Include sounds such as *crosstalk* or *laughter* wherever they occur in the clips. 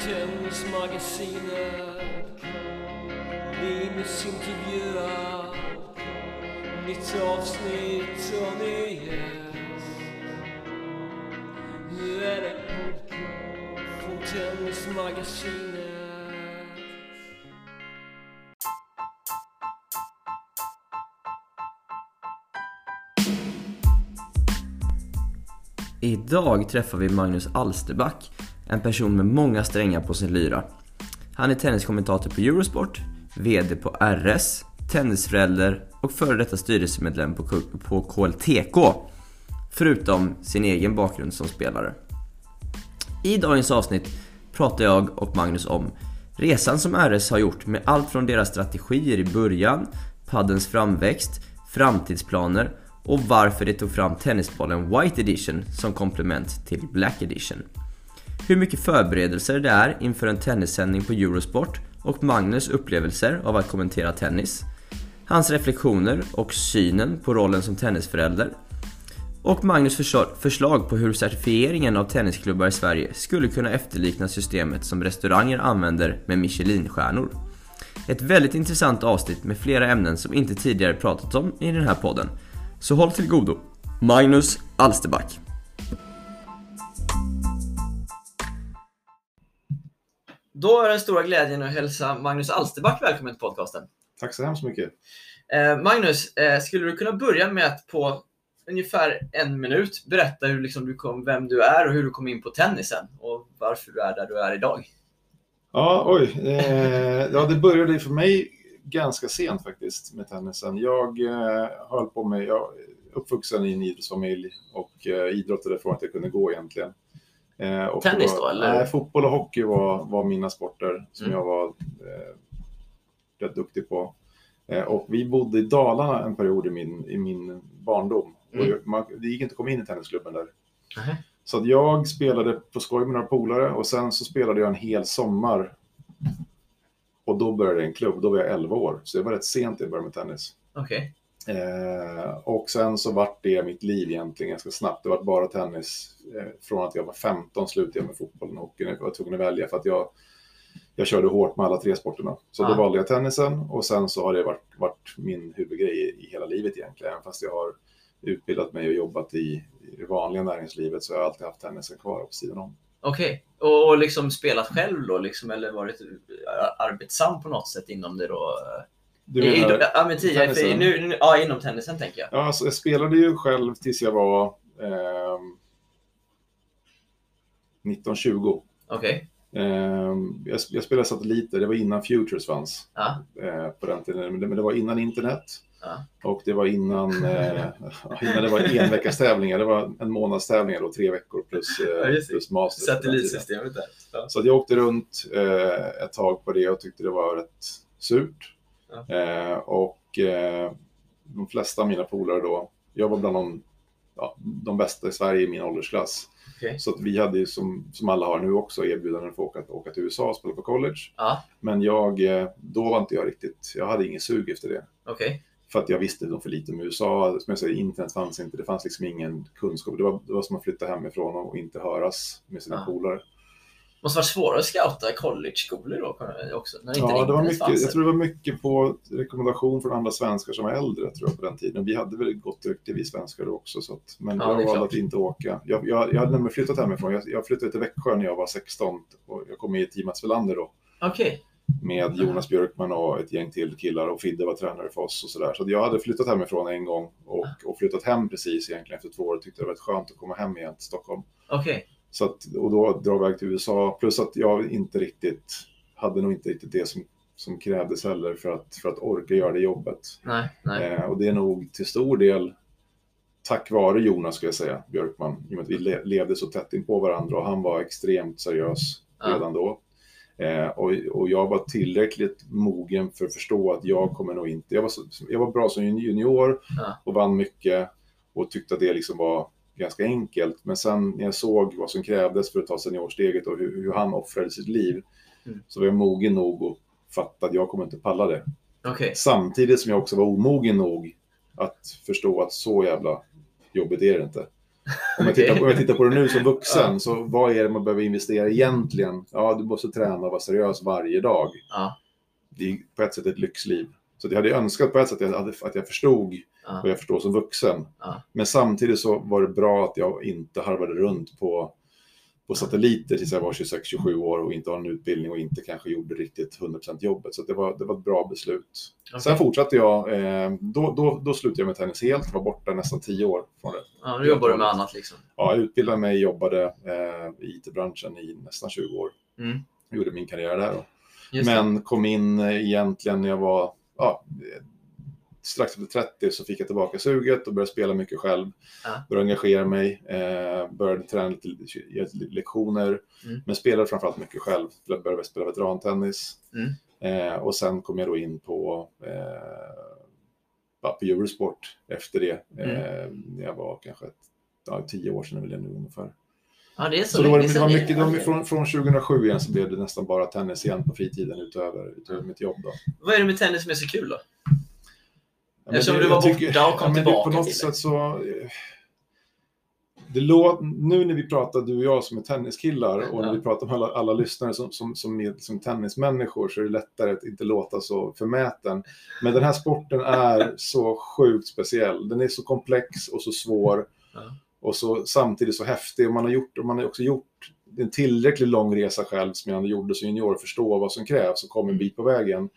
Tennismagasinet Linus intervjuar Nytt avsnitt och nyhet Nu är det från Tennismagasinet Idag träffar vi Magnus Alsterback, en person med många strängar på sin lyra. Han är tenniskommentator på Eurosport, VD på RS, tennisförälder och före detta styrelsemedlem på, K- på KLTK. Förutom sin egen bakgrund som spelare. I dagens avsnitt pratar jag och Magnus om resan som RS har gjort med allt från deras strategier i början, paddens framväxt, framtidsplaner och varför de tog fram tennisbollen White Edition som komplement till Black Edition. Hur mycket förberedelser det är inför en tennissändning på Eurosport och Magnus upplevelser av att kommentera tennis. Hans reflektioner och synen på rollen som tennisförälder. Och Magnus förslag, på hur certifieringen av tennisklubbar i Sverige skulle kunna efterlikna systemet som restauranger använder med Michelinstjärnor. Ett väldigt intressant avsnitt med flera ämnen som inte tidigare pratats om i den här podden. Så håll till godo. Magnus Alsterback. Då är den stora glädjen att hälsa Magnus Alsterback välkommen till podcasten. Tack så hemskt mycket. Eh, Magnus, eh, skulle du kunna börja med att på ungefär en minut berätta hur liksom du kom, vem du är och hur du kom in på tennisen och varför du är där du är idag? Ja, oj. Eh, ja, det började för mig ganska sent faktiskt med tennisen. Jag eh, höll på med, jag är uppvuxen i en idrottsfamilj och eh, idrottade från att jag kunde gå egentligen. Eh, Tennis var, då, eller? Nej, fotboll och hockey var, var mina sporter som Mm. jag var eh, rätt duktig på. Eh, och vi bodde i Dalarna en period i min, i min barndom. Mm. Och jag, man, det gick inte att komma in i tennisklubben där. Nähä. Så jag spelade på skoj med några polare och sen så spelade jag en hel sommar. Och då började en klubb, då var jag 11 år. Så det var rätt sent jag började med tennis. Okej. Eh, och sen så vart det mitt liv egentligen ganska snabbt. Det var bara tennis. Eh, från att jag var 15 slutade jag med fotbollen och hockeyn. Jag var tvungen att välja för att jag, jag körde hårt med alla tre sporterna. Så då Ah. valde jag tennisen och sen så har det varit, varit min huvudgrej i, i hela livet egentligen. Även fast jag har utbildat mig och jobbat i, i det vanliga näringslivet så har jag alltid haft tennisen kvar på sidan om. Okej. Och, och liksom spelat själv då liksom, eller varit eh, arbetsam på något sätt inom det då? Du I, menar, i, ja, men tidigare, för, nu, nu, ja, inom tennisen tänker jag. ja, alltså, jag spelade ju själv tills jag var ehm, 19-20. Okej. Ehm, jag, jag spelade satelliter, det var innan Futures fanns Ja. eh, på den tiden. Men det, men det var innan internet Ja. och det var innan, eh, *laughs* innan det var enveckastävlingar. Det var en månadstävling då, tre veckor plus, eh, plus master. Satellitsystemet där. Ja. Så att jag åkte runt eh, ett tag på det och tyckte det var rätt surt. Eh, och eh, de flesta av mina polare då, jag var bland de, ja, de bästa i Sverige i min åldersklass. Okej. Så att vi hade ju som, som alla har nu också erbjudanden för att åka, åka till USA och spela på college. Ja. Men jag, eh, då var inte jag riktigt, jag hade ingen sug efter det. Okej. För att jag visste nog för lite om USA. Som jag säger, internet fanns inte. Det fanns liksom ingen kunskap. Det var, det var som att flytta hemifrån och inte höras med sina Ja. polare. Måste vara svårare att scouta college-skolor då också? När inte Ja, det var mycket, jag tror det var mycket på rekommendation från andra svenskar som var äldre tror jag, på den tiden. Vi hade väl gott rykte vi svenskar också. Så att, men Ja, det jag valde att inte åka. Jag, jag, jag hade nämligen flyttat hemifrån. Jag, jag flyttade till Växjö när jag var 16 och jag kom med i Team Mats Welander då. Okej. Med Jonas Björkman och ett gäng till killar och Fidde var tränare för oss och sådär. Så jag hade flyttat hemifrån en gång och, och flyttat hem precis egentligen efter två år. Jag tyckte det var rätt skönt att komma hem igen till Stockholm. Okej. Så att, och då dra iväg till USA. Plus att jag inte riktigt, hade nog inte riktigt det som, som krävdes heller för att, för att orka göra det jobbet. Nej, nej. Eh, och det är nog till stor del tack vare Jonas, ska jag säga, Björkman. I och med att vi le- levde så tätt in på varandra och han var extremt seriös Ja. redan då. Eh, och, och jag var tillräckligt mogen för att förstå att jag kommer nog inte... Jag var, så, jag var bra som junior Ja. och vann mycket och tyckte att det liksom var ganska enkelt. Men sen när jag såg vad som krävdes för att ta seniorsteget och hur, hur han offrade sitt liv Mm. så var jag mogen nog att fatta att jag kommer inte palla det. Okej. Samtidigt som jag också var omogen nog att förstå att så jävla jobbigt är det inte. Om jag, tittar på, om jag tittar på det nu som vuxen, *laughs* Ja. så vad är det man behöver investera egentligen? Ja, du måste träna och vara seriös varje dag. Ja. Det är på ett sätt ett lyxliv. Så jag hade önskat på ett sätt att jag, att jag förstod Ja. vad jag förstår som vuxen. Ja. Men samtidigt så var det bra att jag inte harvade runt på, på satelliter tills jag var 26-27 år och inte har en utbildning och inte kanske gjorde riktigt 100% jobbet. Så det var, det var ett bra beslut. Okej. Sen fortsatte jag, eh, då, då, då slutade jag med tennis helt, var borta nästan 10 år från det. Ja, nu jobbar du med annat liksom. Ja, jag utbildade mig, jobbade eh, i IT-branschen i nästan 20 år. Mm. Gjorde min karriär där. Det. Men kom in eh, egentligen när jag var ja, strax efter 30 så fick jag tillbaka suget och började spela mycket själv. Ja. Började engagera mig, eh, började träna lite, ge lite lektioner, Mm. men spelade framförallt mycket själv. Jag började spela veterantennis. Mm. Eh, och sen kom jag då in på, eh, på Eurosport efter det. Mm. Eh, när jag var kanske ett, ja, tio år sedan det nu ungefär. Ja, det är så, Så, då var det, var mycket, det var, från, från 2007 igen så blev det nästan bara tennis igen på fritiden utöver, utöver mitt jobb. Då. Vad är det med tennis som är så kul då? Ja, men Eftersom det- du var jag borta och kom det- tillbaka På något till sätt så... eh, Det lå, nu när vi pratar, du och jag som är tenniskillar, och när Ja. vi pratar med alla, alla lyssnare som, som, som, är, som tennismänniskor, så är det lättare att inte låta så förmäten. Men den här sporten är så sjukt speciell. Den är så komplex och så svår. Ja. Och så, samtidigt så häftig. Och man har, gjort, och man har också gjort en tillräckligt lång resa själv, som jag gjorde som junior, förstå vad som krävs och kom en bit på vägen.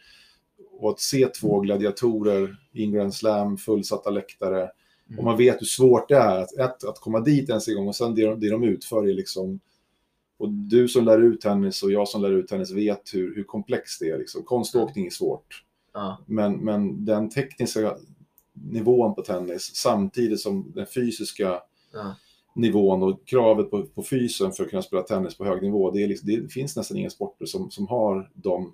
Och att se två gladiatorer i en Grand Slam, fullsatta läktare. Mm. Och man vet hur svårt det är att, ett, att komma dit ens en gång och sen det de, det de utför är liksom... Och du som lär ut tennis och jag som lär ut tennis vet hur, hur komplext det är. Liksom. Konståkning är svårt. Ja. Men, men den tekniska nivån på tennis samtidigt som den fysiska Ja. nivån och kravet på, på fysen för att kunna spela tennis på hög nivå. Det, är liksom, det finns nästan inga sporter som, som har de,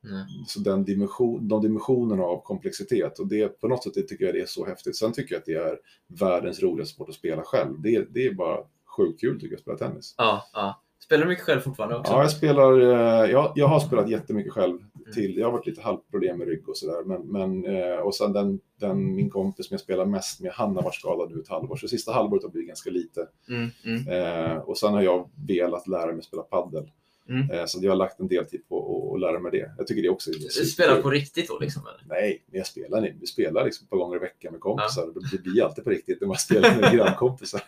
Nej. så den dimension, de dimensionerna av komplexitet. Och det, på något sätt det tycker jag det är så häftigt. Sen tycker jag att det är världens roligaste sport att spela själv. Det, det är bara sjukt kul tycker jag att spela tennis. Ja, ja. Spelar du mycket själv fortfarande också? Ja, jag spelar, eh, jag, jag har spelat jättemycket själv Mm. till. Jag har varit lite halvproblem med rygg och sådär. Men, men, eh, och sen den, den, min kompis som jag spelar mest med, han har varit skadad nu ett halvår. Så sista halvåret har blivit ganska lite. Mm, mm. Eh, och sen har jag velat lära mig spela paddel. Mm. Eh, så jag har lagt en del tid på att- lära mig det. Jag tycker det också är Du superkul. spelar på riktigt då liksom? Eller? Nej, men jag spelar, vi spelar liksom ett par gånger i veckan med kompisar. och Det blir alltid på riktigt när man spelar med *laughs* grannkompisar.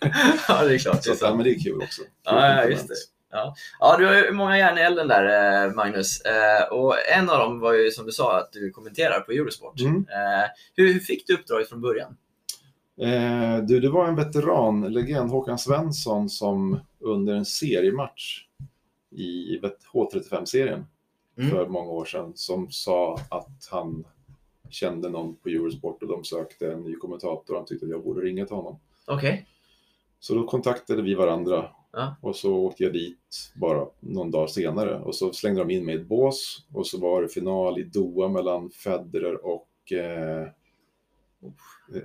ja, det är klart. Det Så är att, ja, men det är kul också. Kul Ja, ja, just det. Ja, du har ju många järn i elden där, eh, Magnus. Eh, Och en av dem var ju som du sa att du kommenterar på Eurosport. Mm. Hur, hur fick du uppdraget från början? Eh, du, det var en veteran, legend, Håkan Svensson, som under en seriematch i vet- H35-serien Mm. för många år sedan, som sa att han kände någon på Eurosport och de sökte en ny kommentator. Han tyckte att jag borde ringa till honom. Okej. Så då kontaktade vi varandra Ja. och så åkte jag dit bara någon dag senare och så slängde de in mig i ett bås och så var det final i Doha mellan Federer och eh,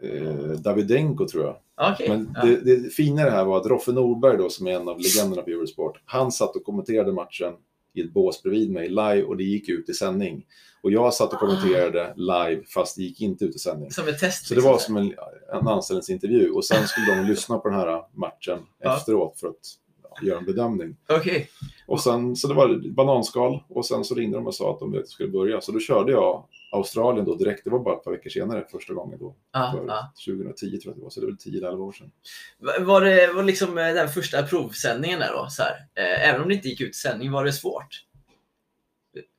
eh, Davidenko tror jag. Okej. Men Ja. det, det fina i det här var att Roffe Norberg då, som är en av legenderna på Eurosport, han satt och kommenterade matchen i ett bås bredvid mig live och det gick ut i sändning. Och jag satt och kommenterade live fast det gick inte ut i sändning. Som ett test? Så det liksom. var som en, en anställningsintervju och sen skulle de lyssna på den här matchen Ja. efteråt för att ja, göra en bedömning. Okej. Och sen, så det var bananskal och sen så ringde de och sa att de skulle börja. Så då körde jag Australien då direkt. Det var bara ett par veckor senare första gången då. Ja, För ja. 2010 tror jag att det var, så det var 10-11 år sedan. Va- Var det var liksom eh, den första provsändningen där då? Så eh, även om det inte gick ut i sändning, var det svårt?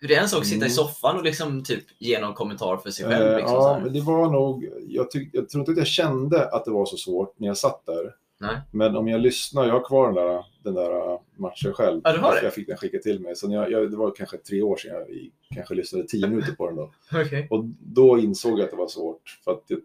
Det är en sak att sitta i Mm. soffan och liksom typ ge någon kommentar för sig själv. Eh, Liksom, ja, men det var nog, jag, tyck, jag tror inte att jag kände att det var så svårt när jag satt där. Nej. Men om jag lyssnar, jag har kvar den där, den där matchen själv. Ja, du har det? Jag fick den skickad till mig. Så jag, jag, det var kanske tre år sedan jag kanske lyssnade tio minuter på den då. *laughs* Okej. Och då insåg jag att det var svårt. För att jag,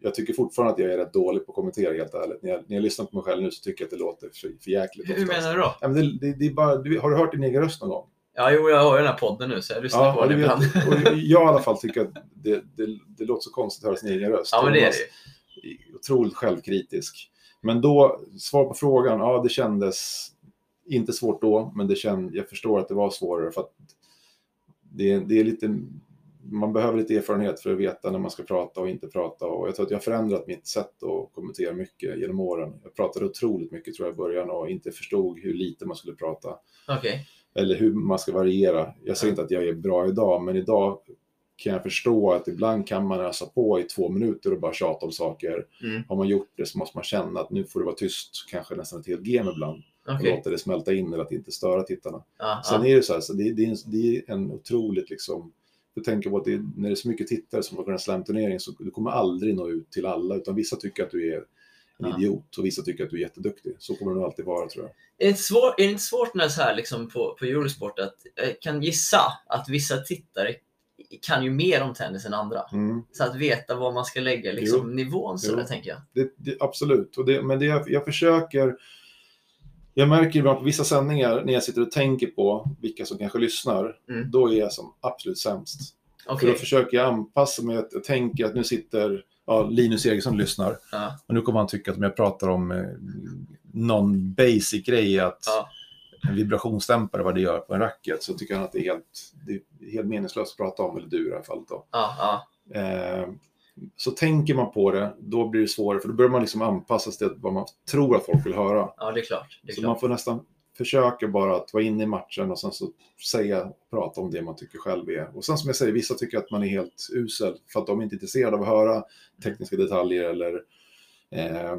jag tycker fortfarande att jag är rätt dålig på att kommentera helt ärligt. När jag, när jag lyssnar på mig själv nu så tycker jag att det låter för, för jäkligt. Hur, oftast. menar du då? Ja, men det, det, det är bara, du, har du hört din egen röst någon gång? Ja, jo, jag har ju den här podden nu så jag lyssnar på och den ibland. och jag i alla fall *laughs* tycker att det, det, det låter så konstigt att höra sin egen röst. Ja, men det är det ju. otroligt självkritisk. Men då, svar på frågan, ja det kändes inte svårt då, men det känd, jag förstår att det var svårare för att det, det är lite man behöver lite erfarenhet för att veta när man ska prata och inte prata. Och jag tror att jag har förändrat mitt sätt att kommentera mycket genom åren. Jag pratade otroligt mycket tror jag i början och inte förstod hur lite man skulle prata. Okej. Eller hur man ska variera. Jag säger inte att jag är bra idag, men idag kan jag förstå att ibland kan man ösa på i två minuter och bara tjata om saker. Mm. Har man gjort det så måste man känna att nu får det vara tyst, kanske nästan ett helt game ibland. Och Okej. låta det smälta in eller att inte störa tittarna. Ja, Sen ja. är det så här, så det, det, är en, det är en otroligt liksom, du tänker på att det, när det är så mycket tittare som på en slamturnering så du kommer aldrig nå ut till alla, utan vissa tycker att du är en Ja. idiot och vissa tycker att du är jätteduktig. Så kommer det nog alltid vara tror jag. Är det inte svårt, är det inte svårt när så här liksom på, på Eurosport att jag kan gissa att vissa tittare kan ju mer om tennis än andra. Mm. Så att veta var man ska lägga liksom, Jo. nivån så där, tänker jag. Det, det, absolut, och det, men det, jag, jag försöker jag märker ibland på vissa sändningar när jag sitter och tänker på vilka som kanske lyssnar, Mm. då är jag som absolut sämst. För Okej. då försöker jag anpassa mig, att jag tänker att nu sitter ja, Linus Eriksson och lyssnar. Ja. Och nu kommer han tycka att om jag pratar om eh, någon basic grej, att Ja. En vibrationsdämpare, vad det gör på en racket, så tycker han att det är helt, det är helt meningslöst att prata om, eller du i det här fallet. Då. Ja, ja. Eh, så tänker man på det, då blir det svårare, för då börjar man liksom anpassa sig till vad man tror att folk vill höra. ja, det är klart. Det är Så klart. man får nästan försöka bara att vara inne i matchen och sen så säga, prata om det man tycker själv är. Och sen som jag säger, vissa tycker att man är helt usel för att de är inte är intresserade av att höra tekniska detaljer eller eh,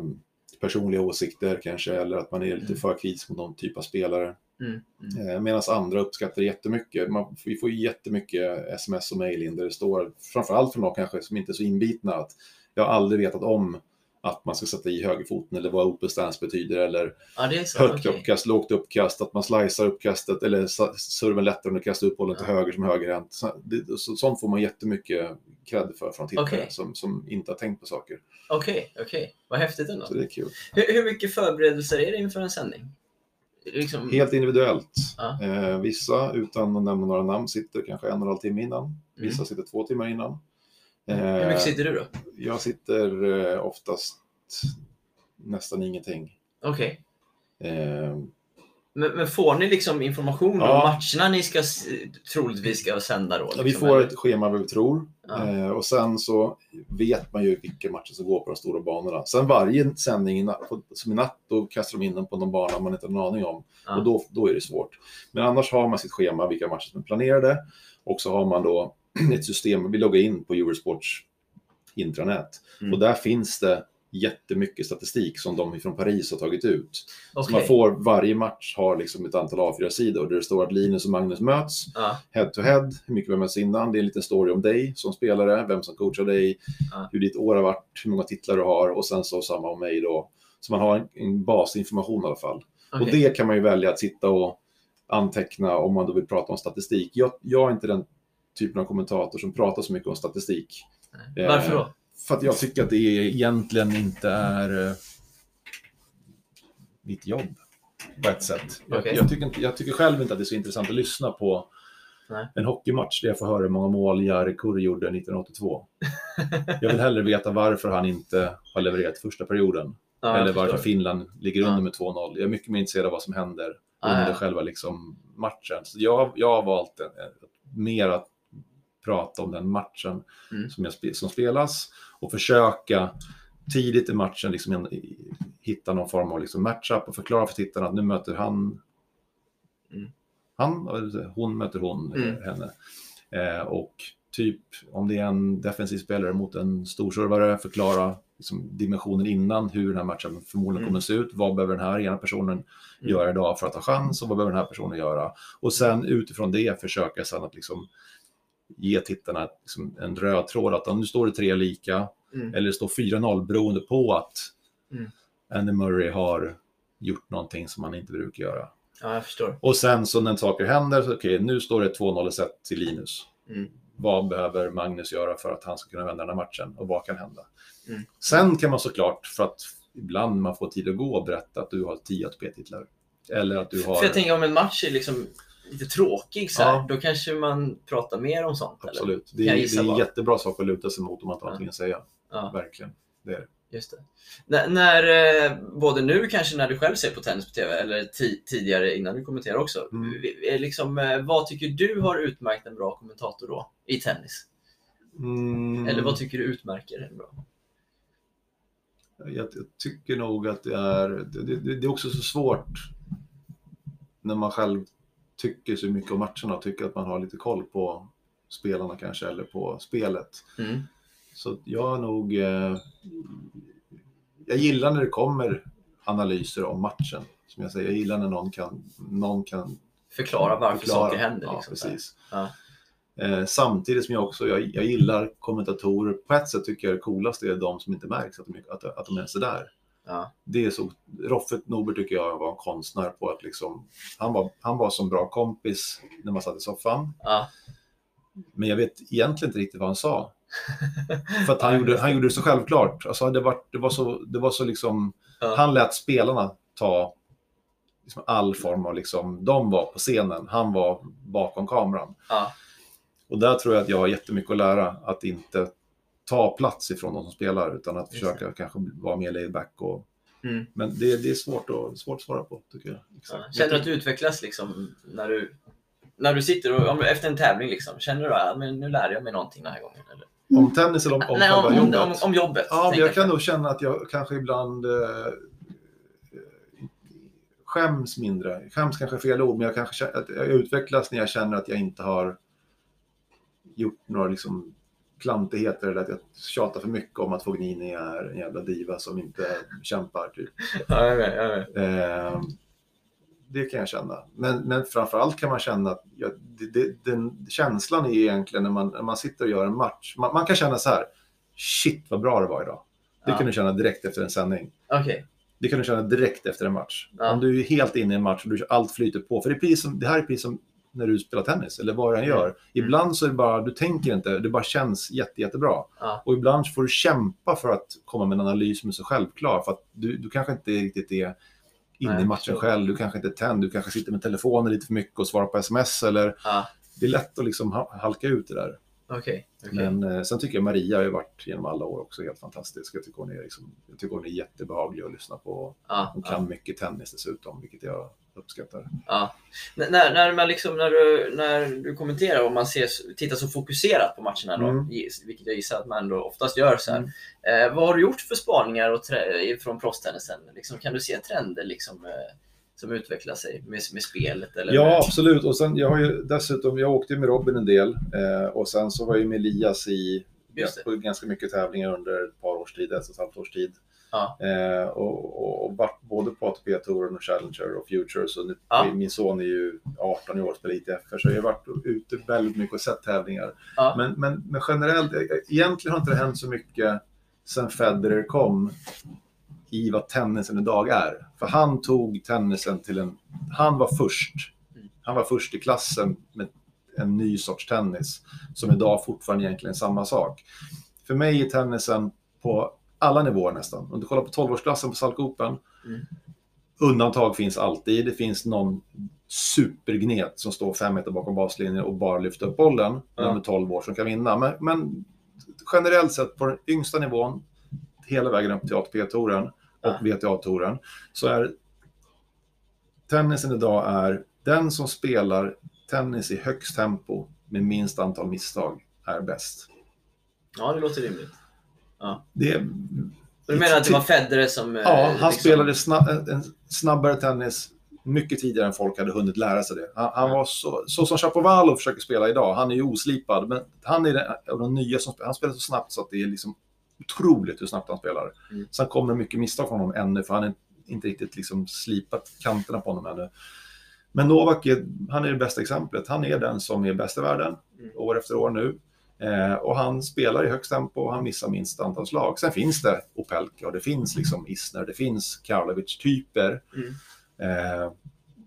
personliga åsikter kanske, eller att man är lite Mm. för kritisk mot någon typ av spelare. Mm. Mm. Eh, Medan andra uppskattar det jättemycket. Man, vi får ju jättemycket sms och mejl in där det står, framförallt från de kanske som inte är så inbitna, att jag har aldrig vetat om att man ska sätta i högerfoten eller vad open stance betyder eller Ja, så. högt okej. uppkast, lågt uppkast, att man slicear uppkastet eller serven lättare om du kastar upp bollen till Ja. höger som högerhänt. Så, det, så, sånt får man jättemycket cred för från tittare Okej. som, som inte har tänkt på saker. Okej, okej. Vad häftigt ändå. Så det är kul. Hur, hur mycket förberedelser är det inför en sändning? Liksom... Helt individuellt. Ja. Eh, vissa, utan att nämna några namn, sitter kanske en och en halv timme innan. Vissa sitter två timmar innan. Mm. Hur mycket sitter du då? Jag sitter eh, oftast nästan ingenting. Okej. Eh, Men, men får ni liksom information Ja. om matcherna ni ska troligtvis ska sända då? ja, vi liksom, får eller? ett schema vad vi tror. Ja. Eh, och sen så vet man ju vilka matcher som går på de stora banorna. Sen varje sändning, som i natt, då kastar de in den på någon bana man inte har en aning om. Ja. Och då, då är det svårt. Men annars har man sitt schema, vilka matcher som är planerade. Och så har man då *clears throat* ett system, vi loggar in på Eurosports intranät. Mm. Och där finns det jättemycket statistik som de från Paris har tagit ut. Så Okej. man får, varje match har liksom ett antal A4-sidor där det står att Linus och Magnus möts, head to head, hur mycket vi har mötts innan, det är en liten story om dig som spelare, vem som coachar dig, Ja. hur ditt år har varit, hur många titlar du har och sen så samma om mig då. Så man har en, en basinformation i alla fall. Och okej. det kan man ju välja att sitta och anteckna om man då vill prata om statistik. Jag, jag är inte den typen av kommentator som pratar så mycket om statistik. Nej. Varför då? För att jag tycker att det egentligen inte är eh, mitt jobb på ett sätt. Jag, Okej. jag, tycker inte, jag tycker själv inte att det är så intressant att lyssna på Nej. en hockeymatch där jag får höra hur många mål Jari Kurri gjorde 1982. *laughs* jag vill hellre veta varför han inte har levererat första perioden. Ja, eller varför. Finland ligger under Ja. med 2-0. Jag är mycket mer intresserad av vad som händer under ja. själva liksom, matchen. Så jag, jag har valt en, en, mer att prata om den matchen Mm. som, jag, som spelas och försöka tidigt i matchen liksom, hitta någon form av liksom, matchup och förklara för tittarna att nu möter han Mm. han, hon möter hon, Mm. eller henne. Eh, och typ om det är en defensiv spelare mot en storservare, förklara liksom, dimensionen innan hur den här matchen förmodligen Mm. kommer att se ut. Vad behöver den här ena personen Mm. göra idag för att ha chans och vad behöver den här personen göra? Och sen utifrån det försöka sen att liksom ge tittarna liksom en röd tråd att om nu står det tre lika Mm. eller det står 4-0 beroende på att Mm. Andy Murray har gjort någonting som han inte brukar göra. Ja, jag förstår. Och sen så när saker händer, så okej, nu står det 2-0 sett till Linus. Mm. Vad behöver Magnus göra för att han ska kunna vända den här matchen och vad kan hända? Mm. Sen kan man såklart, för att ibland man får tid att gå berätta att du har 10 ATP-titlar. Eller att du har... För jag tänker om en match är liksom lite tråkig så här, Ja. då kanske man pratar mer om sånt. Eller? Absolut. Det Kan är, det är en jättebra sak att luta sig mot om man inte har någonting att säga. Ja, Verkligen. Det är det. just det. När, när, eh, både nu kanske när du själv ser på tennis på TV, eller ti- tidigare innan du kommenterar också. Mm. Är Liksom, eh, vad tycker du har utmärkt en bra kommentator då, i tennis? Mm, Eller vad tycker du utmärker en bra? jag, jag tycker nog att det är, det, det, det är också så svårt när man själv tycker så mycket om matcherna och tycker att man har lite koll på spelarna kanske eller på spelet. Mm. Så jag är nog... Eh, jag gillar när det kommer analyser om matchen. Som jag säger, jag gillar när någon kan, någon kan Förklara varför förklara. saker händer. Ja, Liksom, precis. Ja. Eh, samtidigt som jag också jag, jag gillar kommentatorer. På ett sätt tycker jag det coolaste är de som inte märks att de, att, att de är där. Ja. Det är så, Roffet Norberg tycker jag var en konstnär på att liksom, han var, han var som bra kompis när man satt i soffan. Ja. Men jag vet egentligen inte riktigt vad han sa. *laughs* För att han, gjorde, han gjorde det så självklart. Alltså det, var, det, var så, det var så liksom, Ja. han lät spelarna ta liksom all form av, liksom, de var på scenen, han var bakom kameran. Och där tror jag att jag har jättemycket att lära, att inte ta plats ifrån de som spelar, utan att försöka kanske vara mer laid back. Och, Mm. men det, det är svårt att, svårt att svara på, tycker jag. Ja. Känner du att du utvecklas liksom när du, när du sitter och, om, efter en tävling? Liksom, känner du att nu lär jag mig någonting den här gången? Eller? Om tennis eller om, om Nej, om, om, jobbet? om, om jobbet. Ja, men tänkte jag kan nog känna att jag kanske ibland eh, skäms mindre. Skäms kanske är fel ord, men jag kanske att jag utvecklas när jag känner att jag inte har gjort några liksom klantigheter eller att jag tjatar för mycket om att Fognini är en jävla diva som inte kämpar. Typ. Ja, jag vet, jag vet. Eh, det kan jag känna. Men, men framförallt kan man känna att ja, det, det, den känslan är egentligen när man, när man sitter och gör en match. Man, man kan känna så här, shit vad bra det var idag. Det Ja. kan du känna direkt efter en sändning. Okej. Det kan du känna direkt efter en match. Ja. Om du är helt inne i en match och du, allt flyter på. För det, är precis som, det här är precis som när du spelar tennis eller vad du än gör. Ibland så är det bara, du tänker inte, det bara känns jätte, jättebra. Ja. Och ibland får du kämpa för att komma med en analys som är så självklar. För att du, du kanske inte riktigt är inne i matchen själv. Du kanske inte är tänd. Du kanske sitter med telefonen lite för mycket och svarar på sms. Eller, Ja. det är lätt att liksom ha- halka ut det där. Okej. okej. Men eh, sen tycker jag Maria har ju varit genom alla år också helt fantastisk. Jag tycker hon är, liksom, jag tycker hon är jättebehaglig att lyssna på. Ja, Hon kan mycket tennis dessutom, vilket jag uppskattar. Ja. N- När, när, man liksom, när, du, när du kommenterar och man ser, tittar så fokuserat på matcherna, då, Mm. vilket jag gissar att man då oftast gör. Så. Mm. Eh, vad har du gjort för spaningar och från proffstennisen? Liksom, kan du se trender liksom, eh, som utvecklar sig med, med spelet? Eller Ja, absolut. Och sen, jag har ju dessutom, jag åkte med Robin en del eh, och sen så var jag med Elias i på ganska mycket tävlingar under ett par års tid, ett och ett halvt års tid. Ja. Eh, och, och, och varit både på ATP-touren och Challenger och Futures. Och nu, Ja. Min son är ju 18 år och spelar ITF, så jag har varit ute väldigt mycket och sett tävlingar. Ja. Men, men, men generellt, eh, egentligen har inte det hänt så mycket sen Federer kom i vad tennisen idag är. För han tog tennisen till en... Han var först. Han var först i klassen med en ny sorts tennis som idag fortfarande egentligen är samma sak. För mig är tennisen på alla nivåer nästan. Om du kollar på 12-årsklassen på Salk Open. Mm. Undantag finns alltid. Det finns någon supergnet som står fem meter bakom baslinjen och bara lyfter upp bollen. Ja. Är 12 år som kan vinna. Men, men generellt sett på den yngsta nivån, hela vägen upp till ATP-touren och Ja. WTA-touren, så är tennisen idag är den som spelar tennis i högst tempo med minst antal misstag är bäst. ja, det låter rimligt. Det Du menar att det var Federer som... eh, Ja, han liksom- spelade snabb, en snabbare tennis mycket tidigare än folk hade hunnit lära sig det. Han, han var så, så som Chapovalov försöker spela idag. Han är ju oslipad, men han är den, av de nya som spelar. Han spelar så snabbt så att det är liksom otroligt hur snabbt han spelar. Mm. Sen kommer det mycket misstag från honom ännu, för han är inte riktigt liksom slipat kanterna på honom ännu. Men Novak, är, han är det bästa exemplet. Han är den som är bäst i världen, Mm. år efter år nu. Eh, och han spelar i högst tempo och han missar minst antal slag. Sen finns det Opelka och det finns liksom Isner, det finns Karlovic-typer. Mm. Eh,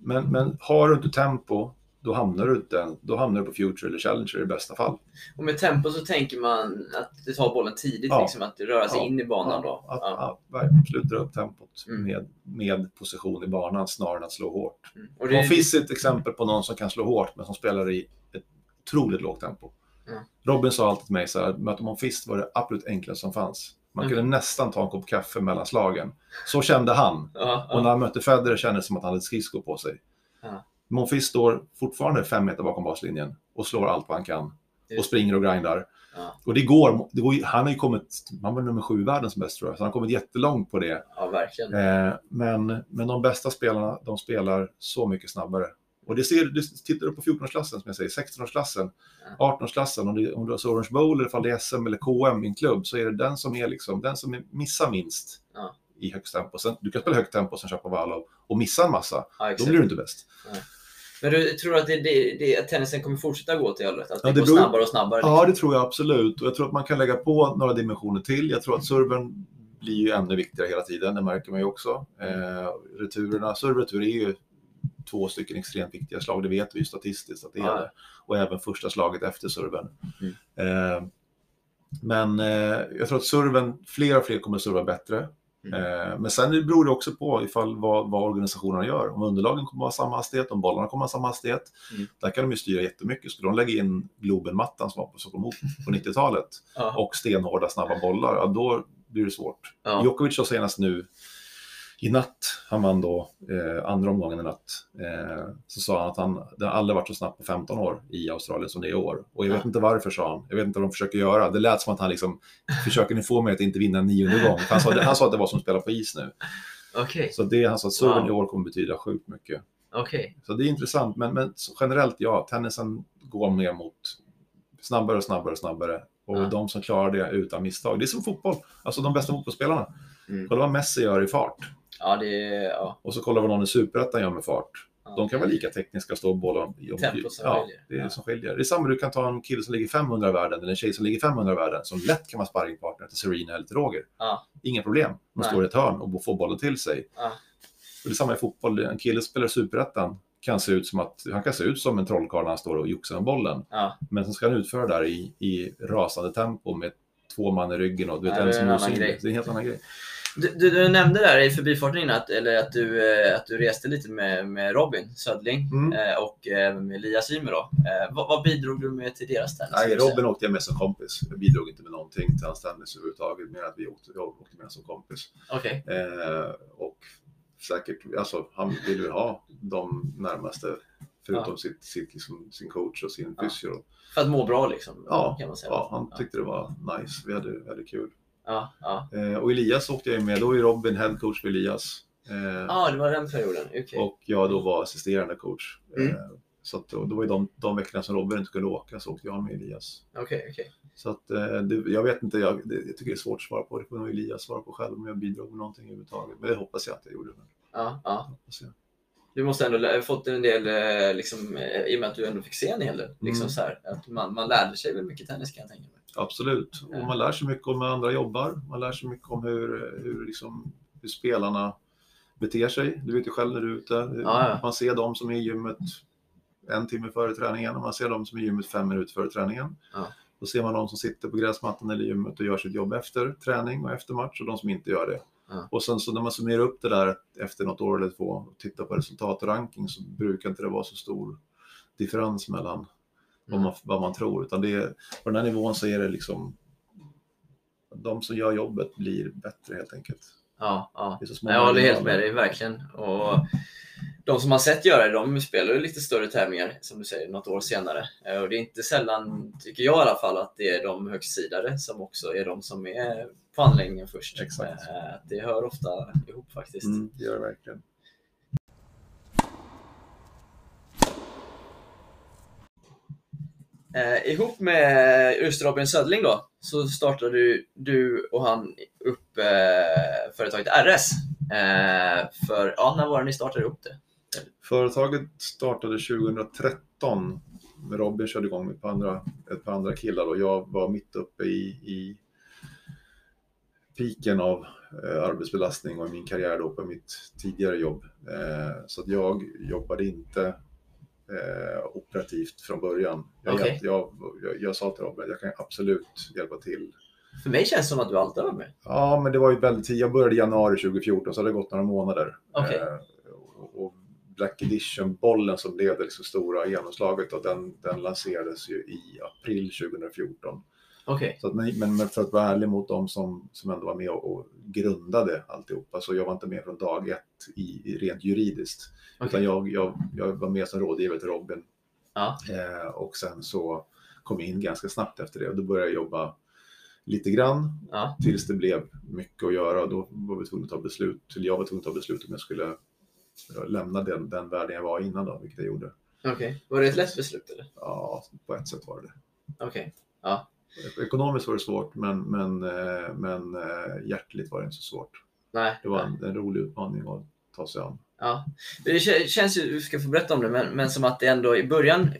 men, men har du inte tempo, då hamnar du, inte, då hamnar du på Future eller Challenger i bästa fall. Och med tempo så tänker man att det tar bollen tidigt, Ja. liksom, att det rör sig Ja. in i banan då. Att, Ja. att, absolut dra upp tempot Mm. med, med position i banan snarare än att slå hårt. Mm. Och Det det, finns ett exempel på någon som kan slå hårt men som spelar i ett otroligt lågt tempo. Mm. Robin sa alltid till mig så här, möter man Fist var det absolut enklaste som fanns. Man Mm. kunde nästan ta en kopp kaffe mellan slagen. Så kände han. ja, Och när han mötte Federer kändes det som att han hade skridskor på sig. Ja. Monfils står fortfarande fem meter bakom baslinjen och slår allt vad han kan. och springer och grindar. Ja. Och det går, det går, han har ju kommit, han var nummer sju i världen som bäst tror jag, så han har kommit jättelångt på det. Ja, verkligen. Eh, men, men de bästa spelarna, de spelar så mycket snabbare. Och det ser du tittar du på 14-årsklassen, som jag säger, 16-årsklassen, 18-årsklassen, om, det, om du har Orange Bowl, eller ifall det är SM eller KM i en klubb, så är det den som är liksom, den som missar minst Ja. i högst tempo. Sen, du kan spela högt tempo, sen köpa Vallo och missa en massa. Ja, Då blir du inte bäst. Men du tror att det, det, det, att tennisen kommer fortsätta gå till hållet? Att Ja, det, det går beror- snabbare och snabbare? liksom? Ja, det tror jag absolut. Och jag tror att man kan lägga på några dimensioner till. Jag tror att servern blir ju ännu viktigare hela tiden, det märker man ju också. Eh, returerna, server och retur är ju två stycken extremt viktiga slag, det vet vi ju statistiskt att det är det. Och även första slaget efter servern. Mm. Eh, men eh, jag tror att servern, fler och fler kommer att serva bättre. Mm. Eh, men sen beror det också på ifall vad, vad organisationerna gör. Om underlagen kommer att ha samma hastighet, om bollarna kommer att ha samma hastighet. Mm. Där kan de ju styra jättemycket. Skulle de lägga in Globen-mattan som var på Stockholm på 90-talet Ja. och stenhårda snabba bollar, ja, då blir det svårt. Ja. Djokovic sa senast nu i natt, han vann då eh, andra omgången i natt, eh, så sa han att han, det har aldrig varit så snabbt på 15 år i Australien som det är i år. Och jag vet inte varför, sa han. Jag vet inte vad de försöker göra. Det lät som att han liksom, försöker ni få mig att inte vinna en nionde gång? Han sa, han sa att det var som att spela på is nu. Okej, Så det, han sa att servern Wow. i år kommer betyda sjukt mycket. okej. Så det är intressant, men, men generellt ja, tennisen går mer mot snabbare och snabbare och snabbare. Och Ja. de som klarar det utan misstag, det är som fotboll. Alltså de bästa fotbollsspelarna. Mm. Kolla vad Messi gör i fart. Ja, det. Ja. Och så kolla vad någon i Superettan gör med fart. ja. De kan vara lika tekniska, stå och bolla. i- Tempo som ja, skiljer. det är det Ja. som skiljer. Det är samma, du kan ta en kille som ligger 500 i världen eller en tjej som ligger 500 i världen som lätt kan vara sparringpartner till Serena eller till Roger. Ja. Inga problem. De står i ett hörn och får bollen till sig. Ja. Och det är samma i fotboll. En kille som spelar Superettan kan se ut som att han kan se ut som en trollkarl när han står och joxar med bollen. Men så ska han utföra det där i, i rasande tempo med två man i ryggen och du vet, en som är osynlig. Det är en helt annan grej. Du, du, du nämnde där i förbifarten innan att, eller att, du, eh, att du reste lite med, med Robin Södling Mm. eh, och eh, med Elias Ymer. Då. Vad, vad bidrog du med till deras tennis? Nej? Robin åkte jag med som kompis. Jag bidrog inte med någonting till hans tennis överhuvudtaget, mer att vi åkte, jag åkte med som kompis. Okej. Eh, och säkert, alltså han ville ju ha de närmaste, förutom sitt, sitt, liksom, sin coach och sin Ja. fysio. För att må bra liksom? Ja, kan man säga. Ja, han tyckte det var nice. Vi hade, vi hade kul. Ja, ja. Eh, och Elias åkte jag med. Då är Robin head coach för Elias. Eh, ja, det var den perioden. Okej. Och jag då var assisterande coach. Mm. Eh, så att då, var ju de, de veckorna som Robin inte kunde åka så åkte jag med Elias. Okej, okej. Så att, det, jag vet inte, jag, det, jag tycker det är svårt att svara på. Det får nog Elias svara på själv om jag bidrog med någonting överhuvudtaget. Men det hoppas jag att jag gjorde. Ja, ja. Du måste ändå lä- fått en del, liksom, i och med att du ändå fick se en hel del. Liksom Mm. så här, att man, man lärde sig väl mycket tennis kan jag tänka mig. Absolut. Ja. Och man lär sig mycket om hur andra jobbar. Man lär sig mycket om hur, hur, liksom, hur spelarna beter sig. Du vet ju själv när du är ute. ja. Man ser dem som är i gymmet en timme före träningen och man ser dem som är i gymmet fem minuter före träningen. Ja. Då ser man de som sitter på gräsmattan eller gymmet och gör sitt jobb efter träning och efter match och de som inte gör det. Ja. Och sen så när man summerar upp det där efter något år eller två och tittar på resultat och ranking så brukar inte det vara så stor differens mellan vad, Mm. man, vad man tror. Utan det är, på den här nivån så är det liksom de som gör jobbet blir bättre helt enkelt. Ja, ja. Jag håller helt med dig, verkligen. Och de som har sett göra det, de spelar ju lite större tävlingar, som du säger, något år senare. Eh, Och det är inte sällan, tycker jag i alla fall, att det är de högstsidare som också är de som är på anläggningen först. Exakt. Eh, Det hör ofta ihop faktiskt. Mm, det gör det verkligen. Eh, ihop med just Robin Södling då, så startade du, du och han upp eh, företaget RS. Eh, för, ja, när var det ni startade upp det? Företaget startade 2013. Robin körde igång med ett par andra, ett par andra killar och jag var mitt uppe i, i piken av eh, arbetsbelastning och i min karriär då på mitt tidigare jobb. Eh, så att jag jobbade inte eh, operativt från början. Jag, Okej. hjälpte- jag, jag, jag sa till Robin att jag kan absolut hjälpa till. För mig känns det som att du alltid har varit med. Ja, men det var ju väldigt tidigt. Jag började i januari 2014 så hade det gått några månader. Okej. Eh, och, och Black Edition-bollen som blev det liksom stora genomslaget och den, den lanserades ju i april 2014. Okej. Så att, men, men men för att vara ärlig mot dem som, som ändå var med och, och grundade alltihopa så jag var inte med från dag ett i, i rent juridiskt. Utan Okej. jag, jag, jag var med som rådgivare till Robin Ja. eh, och sen så kom in ganska snabbt efter det och då började jag jobba lite grann Ja. tills det blev mycket att göra och då var vi tvungna att ta beslut, eller jag var tvungen att ta beslut om jag skulle lämna den, den världen jag var innan då, vilket jag gjorde. Okej. Var det ett lätt beslut eller? Ja, på ett sätt var det. Okej. Ekonomiskt var det svårt, men, men, eh, men eh, hjärtligt var det inte så svårt. Nej. Det var en, en rolig utmaning att ta sig an. Ja. Det kä- känns ju, du ska få berätta om det, men, men som att det ändå i början,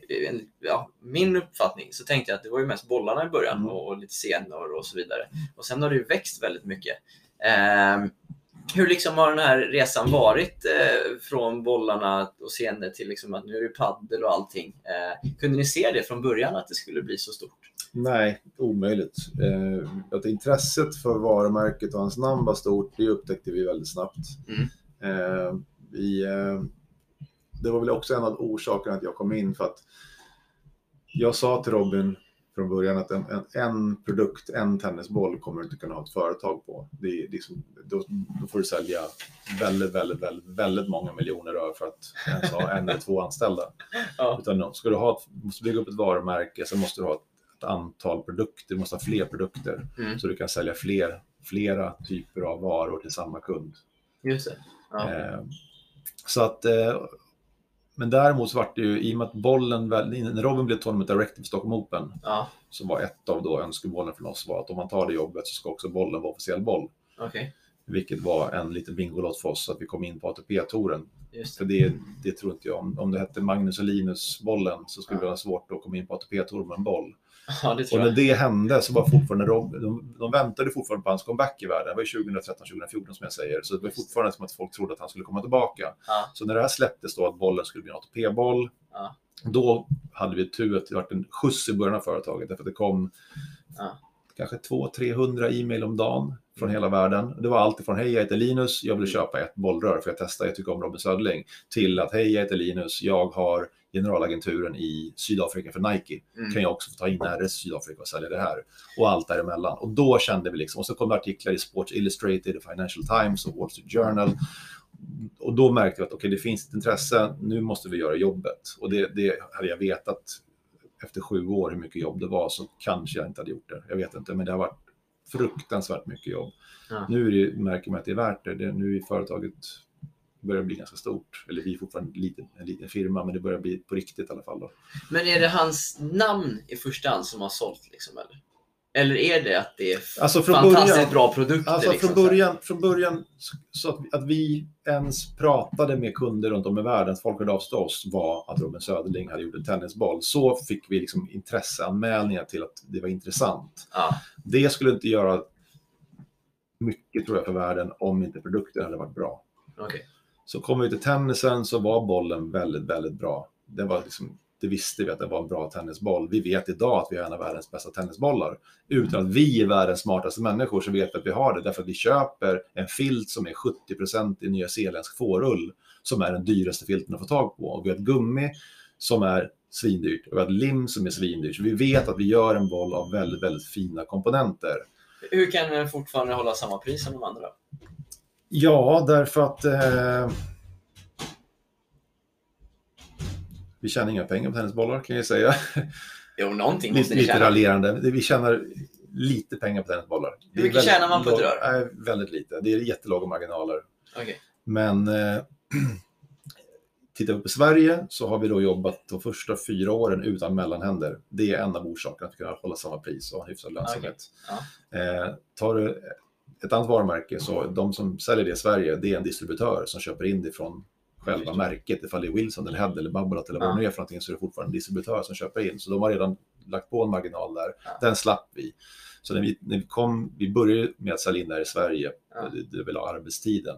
ja, min uppfattning, så tänkte jag att det var ju mest bollarna i början Mm. och, och lite scener och så vidare. Och sen har det ju växt väldigt mycket. Ehm, hur liksom har den här resan varit eh, från bollarna och scener till liksom att nu är det paddel och allting? Eh, kunde ni se det från början att det skulle bli så stort? Nej, omöjligt. Eh, att intresset för varumärket och hans namn var stort, det upptäckte vi väldigt snabbt. Mm. Eh, vi, eh, det var väl också en av orsakerna att jag kom in för att jag sa till Robin från början att en, en, en produkt, en tennisboll kommer du inte kunna ha ett företag på. Det är liksom, då, då får du sälja väldigt, väldigt, väldigt, väldigt många miljoner rör för att ens ha en eller två anställda. Ja. Utan ska du ha, måste bygga upp ett varumärke så måste du ha ett, ett antal produkter, du måste ha fler produkter. Mm. Så du kan sälja fler, flera typer av varor till samma kund. Just det. Ja. Eh, så att, eh, men däremot så vart det ju, i och med att bollen, när Robin blev Tournament Director för Stockholm Open, ja. så var ett av då önskemålen från oss var att om man tar det jobbet så ska också bollen vara officiell boll. Okej. Vilket var en liten bingolott för oss, så att vi kom in på ATP-touren. För det. det, det tror inte jag, om, om det hette Magnus och Linus-bollen så skulle Ja. det vara svårt att komma in på ATP-touren med en boll. Ja, det Och tror när jag. det hände så var fortfarande Rob, de, de väntade fortfarande på hans comeback i världen. Det var ju 2013-2014 som jag säger. Så det var fortfarande som att folk trodde att han skulle komma tillbaka. Ja. Så när det här släpptes då att bollen skulle bli en ATP-boll, Ja. då hade vi tur att det var en skjuts i början av företaget. Därför att det kom Ja. kanske 200-300 e-mail om dagen från hela världen. Det var allt ifrån hej jag heter Linus, jag vill köpa ett bollrör för jag testar, jag tycker om Robin Söderling. Till att hej jag heter Linus, jag har generalagenturen i Sydafrika för Nike Mm. kan jag också få ta in RS i Sydafrika och sälja det här. Och allt däremellan. Och då kände vi liksom, och så kom det artiklar i Sports Illustrated, Financial Times och Wall Street Journal. Och då märkte vi att okej, det finns ett intresse, nu måste vi göra jobbet. Och det, det hade jag vetat efter sju år hur mycket jobb det var så kanske jag inte hade gjort det. Jag vet inte, men det har varit fruktansvärt mycket jobb. Ja. Nu är det, märker man att det är värt det. det nu är företaget börjar bli ganska stort. Eller vi är fortfarande en liten, en liten firma, men det börjar bli på riktigt i alla fall. Då. Men är det hans namn i första hand som har sålt? Liksom, eller? eller är det att det är Alltså, fantastiskt början- bra produkter? Alltså liksom, från början, från början så- att, att vi ens pratade med kunder runt om i världen, att folk hörde av sig till oss, var att Robin Söderling hade gjort en tennisboll. Så fick vi liksom intresseanmälningar till att det var intressant. Ja. Det skulle inte göra mycket tror jag för världen om inte produkten hade varit bra. Okej. Så kom vi till tennisen så var bollen väldigt, väldigt bra. Det, var liksom, det visste vi att det var en bra tennisboll. Vi vet idag att vi har en av världens bästa tennisbollar. Utan att vi är världens smartaste människor så vet vi att vi har det. Därför att vi köper en filt som är 70% i nyzeeländsk fårull som är den dyraste filten att få tag på. Och vi har ett gummi som är svindyrt och vi har ett lim som är svindyrt. Så vi vet att vi gör en boll av väldigt, väldigt fina komponenter. Hur kan den fortfarande hålla samma pris som de andra? Ja, därför att eh, vi tjänar inga pengar på tennisbollar kan jag säga. Jo, någonting måste ni lite tjäna. raljerande. Vi tjänar lite pengar på tennisbollar. Hur mycket tjänar man på ett rör? Nej, väldigt lite. Det är jättelåga marginaler. Okej. Men eh, *clears throat* tittar vi på Sverige så har vi då jobbat de första fyra åren utan mellanhänder. Det är en av orsakerna att kunna hålla samma pris och ha en hyfsad lönsamhet. Eh, tar du ett annat varumärke så de som säljer det i Sverige, det är en distributör som köper in det från själva märket. Ifall det är Wilson eller Head eller Babolat eller vad det nu är för någonting så är det fortfarande en distributör som köper in. Så de har redan lagt på en marginal där. Ja. Den slapp vi. Så när vi, när vi kom, vi började med att sälja in där i Sverige, Ja. det, det vill ha arbetstiden,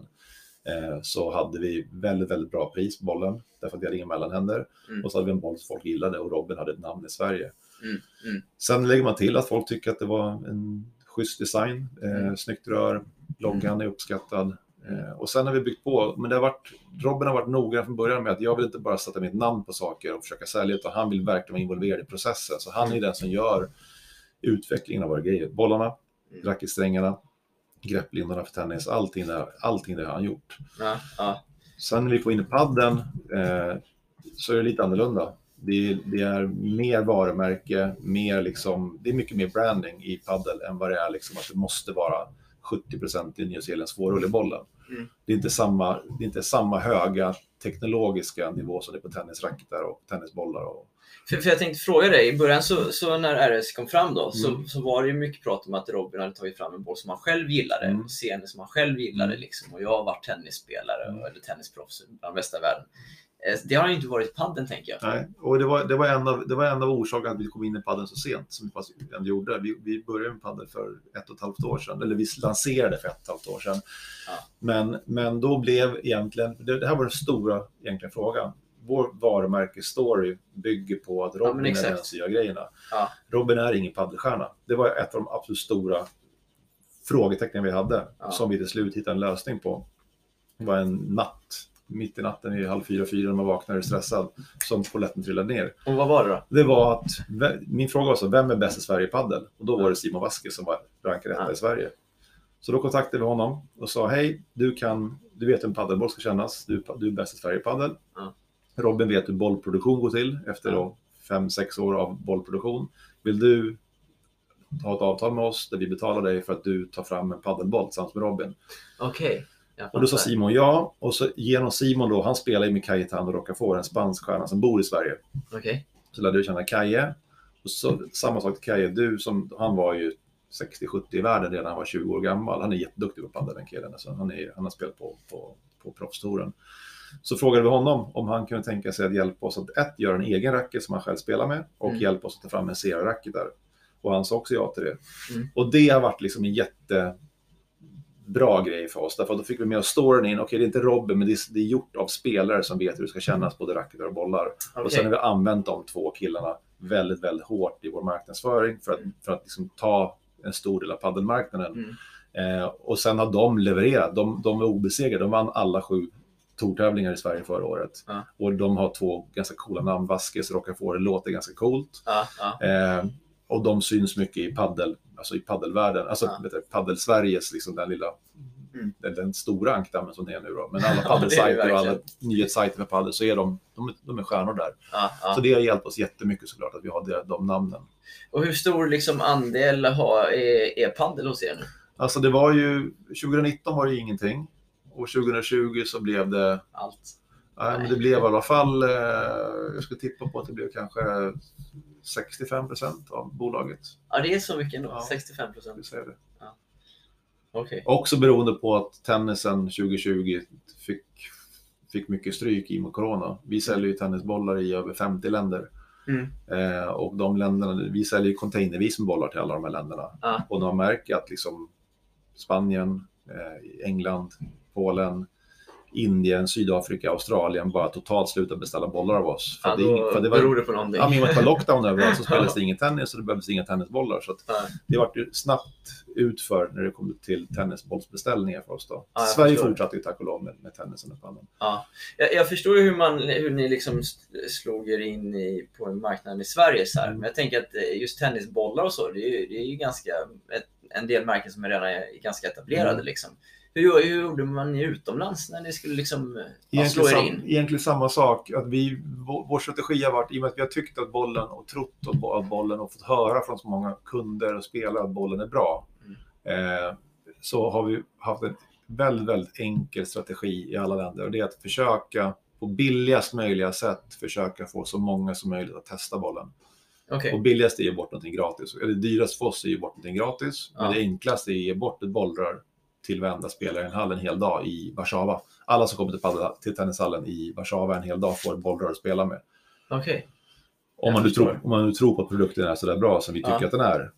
eh, så hade vi väldigt, väldigt bra pris på bollen, därför att vi hade inga mellanhänder. Mm. Och så hade vi en boll som folk gillade och Robin hade ett namn i Sverige. Mm. Mm. Sen lägger man till att folk tycker att det var en schysst design, eh, Mm. snyggt rör, loggan är uppskattad. Eh, och sen har vi byggt på, men det har varit, Robin har varit noggrann från början med att jag vill inte bara sätta mitt namn på saker och försöka sälja, utan han vill verkligen vara involverad i processen. Så han är den som gör utvecklingen av våra grejer. Bollarna, Mm. racketsträngarna, grepplindorna för tennis, allting där, allting det har han gjort. Ja, ja. Sen när vi får in padden eh, så är det lite annorlunda. Det är, det är mer varumärke, mer liksom, det är mycket mer branding i paddel än vad det är liksom att det måste vara 70 i Nya Zeelands svårrullbollen. Mm. Det, är inte samma, det är inte samma höga teknologiska nivå som det är på tennisracketar och tennisbollar. Och, För, för jag tänkte fråga dig, i början så, så när RS kom fram då, så, Mm. så var det mycket prat om att Robin hade tagit fram en boll som han själv gillade, Mm. och scener som han själv gillade. Mm. Liksom. Och jag har varit tennisspelare, Mm. eller tennisproffs bland bästa i världen. Eh, Det har ju inte varit padden tänker jag. Nej, och det var, det var, en av, det var en av orsakerna att vi kom in i paddeln så sent som vi ändå gjorde. Vi, vi började med paddel för ett och ett halvt år sedan, eller vi lanserade för ett och ett halvt år sedan. Ja. Men, men då blev egentligen, det, det här var den stora egentligen frågan. Vår varumärkesstory bygger på att Ja, Robin är exakt. den som gör grejerna. Ja. Robin är ingen paddelstjärna. Det var ett av de absolut stora frågetecknen vi hade, Ja. som vi till slut hittade en lösning på. Det var en natt, mitt i natten i halv fyra, fyra när man vaknar och är stressad, som polletten trillade ner. Och vad var det då? Det var att, min fråga var så, vem är bäst i Sverige i paddel? Och då var det Simon Vaske som var rankad etta Ja. i Sverige. Så då kontaktade vi honom och sa, hej, du, kan, du vet hur en paddelboll ska kännas, du, du är bäst i Sverige i paddel. Ja. Robin vet hur bollproduktion går till efter Ja. fem, sex år av bollproduktion. Vill du ha ett avtal med oss där vi betalar dig för att du tar fram en paddelboll tillsammans med Robin? Okej. jag Och då sa. Simon ja, och så genom Simon då, han spelar ju med Cayetano Rocafort, en spansk stjärna som bor i Sverige. Okej. Så lärde du känna Kaje. Och så, samma sak till Kaje, du som, han var ju 60-70 i världen redan han var 20 år gammal. Han är jätteduktig på padel den killen. Alltså, han, är, han har spelat på, på, på proffstouren. Så frågade vi honom om han kunde tänka sig att hjälpa oss att ett, göra en egen racket som han själv spelar med och Mm. hjälpa oss att ta fram en serieracket där. Och han sa också ja till det. Mm. Och det har varit liksom en jättebra grej för oss. Därför att då fick vi med oss storyn in. Okej, det är inte Robin, men det är, det är gjort av spelare som vet hur det ska kännas, både racketar och bollar. Och Okej. sen har vi använt de två killarna väldigt, väldigt hårt i vår marknadsföring för att, Mm. för att liksom ta en stor del av paddelmarknaden. Mm. Eh, och sen har de levererat. De, de är obesegrade. De vann alla sju tourtävlingar i Sverige förra året. Ja. Och de har två ganska coola namn. Vasquez och Rocafort. Det låter ganska coolt. Eh, och de syns mycket i paddel, alltså i paddelvärlden. Alltså Ja. paddel-Sveriges, liksom den lilla, Mm. den, den stora ankdammen som det är nu då. Men *laughs* alla paddelsajter och alla nyhetssajter för paddel så är de, de, är- de är stjärnor där. ja, ja. Så det har hjälpt oss jättemycket såklart att vi har de, de namnen. Och hur stor liksom andel har, är, är paddel hos er nu? Alltså det var ju, 2019 var det ingenting. Och 2020 så blev det, Allt. nej, men det blev i alla fall, eh, jag skulle tippa på att det blev kanske 65 procent av bolaget. Ja, det är så mycket ändå. Ja. 65 Ska procent. det. Okej. Också beroende på att tennisen 2020 fick, fick mycket stryk i och med corona. Vi säljer ju tennisbollar i över 50 länder. Mm. Eh, och de länderna, vi säljer ju containervis med bollar till alla de här länderna. Ja. Och man märker att liksom Spanien, eh, England, Polen, Indien, Sydafrika, Australien bara totalt slutar beställa bollar av oss. Ja, det, då för det var, beror det på någonting. Ja, men det var lockdown överallt så *laughs* spelades det ingen tennis och det behövdes inga tennisbollar. Så Ja. det vart ju snabbt utför när det kom till tennisbollsbeställningar för oss. Då. Ja, Sverige förstår. fortsatte ju tack och lov med, med tennisen och. Ja. Jag, jag förstår ju hur, man, hur ni liksom slog er in i, på en marknad i Sverige. Så. Mm. Men jag tänker att eh, just tennisbollar och så, det är ju, det är ju ganska, ett, en del märken som är redan är ganska etablerade. Mm. Liksom. Hur, hur gjorde man utomlands när ni skulle liksom, eh, slå er in? egentligen samma sak. Att vi, vår, vår strategi har varit, i och med att vi har tyckt att bollen och trott att bo- att bollen och fått höra från så många kunder och spelare att bollen är bra. Eh, så har vi haft en väldigt, väldigt enkel strategi i alla länder. Och det är att försöka på billigast möjliga sätt försöka få så många som möjligt att testa bollen. Okej. Och billigast är att ge bort någonting gratis. Eller dyrast för oss är att ge bort någonting gratis. Ja. Men det enklaste är att ge bort ett bollrör till varenda spelare i en hall en hel dag i Warszawa. Alla som kommer till, paddel, till tennishallen i Warszawa en hel dag får bollrör att spela med. Okej. Om Jag man, nu tror, om man nu tror på att produkten är så där bra som vi tycker Ja. att den är.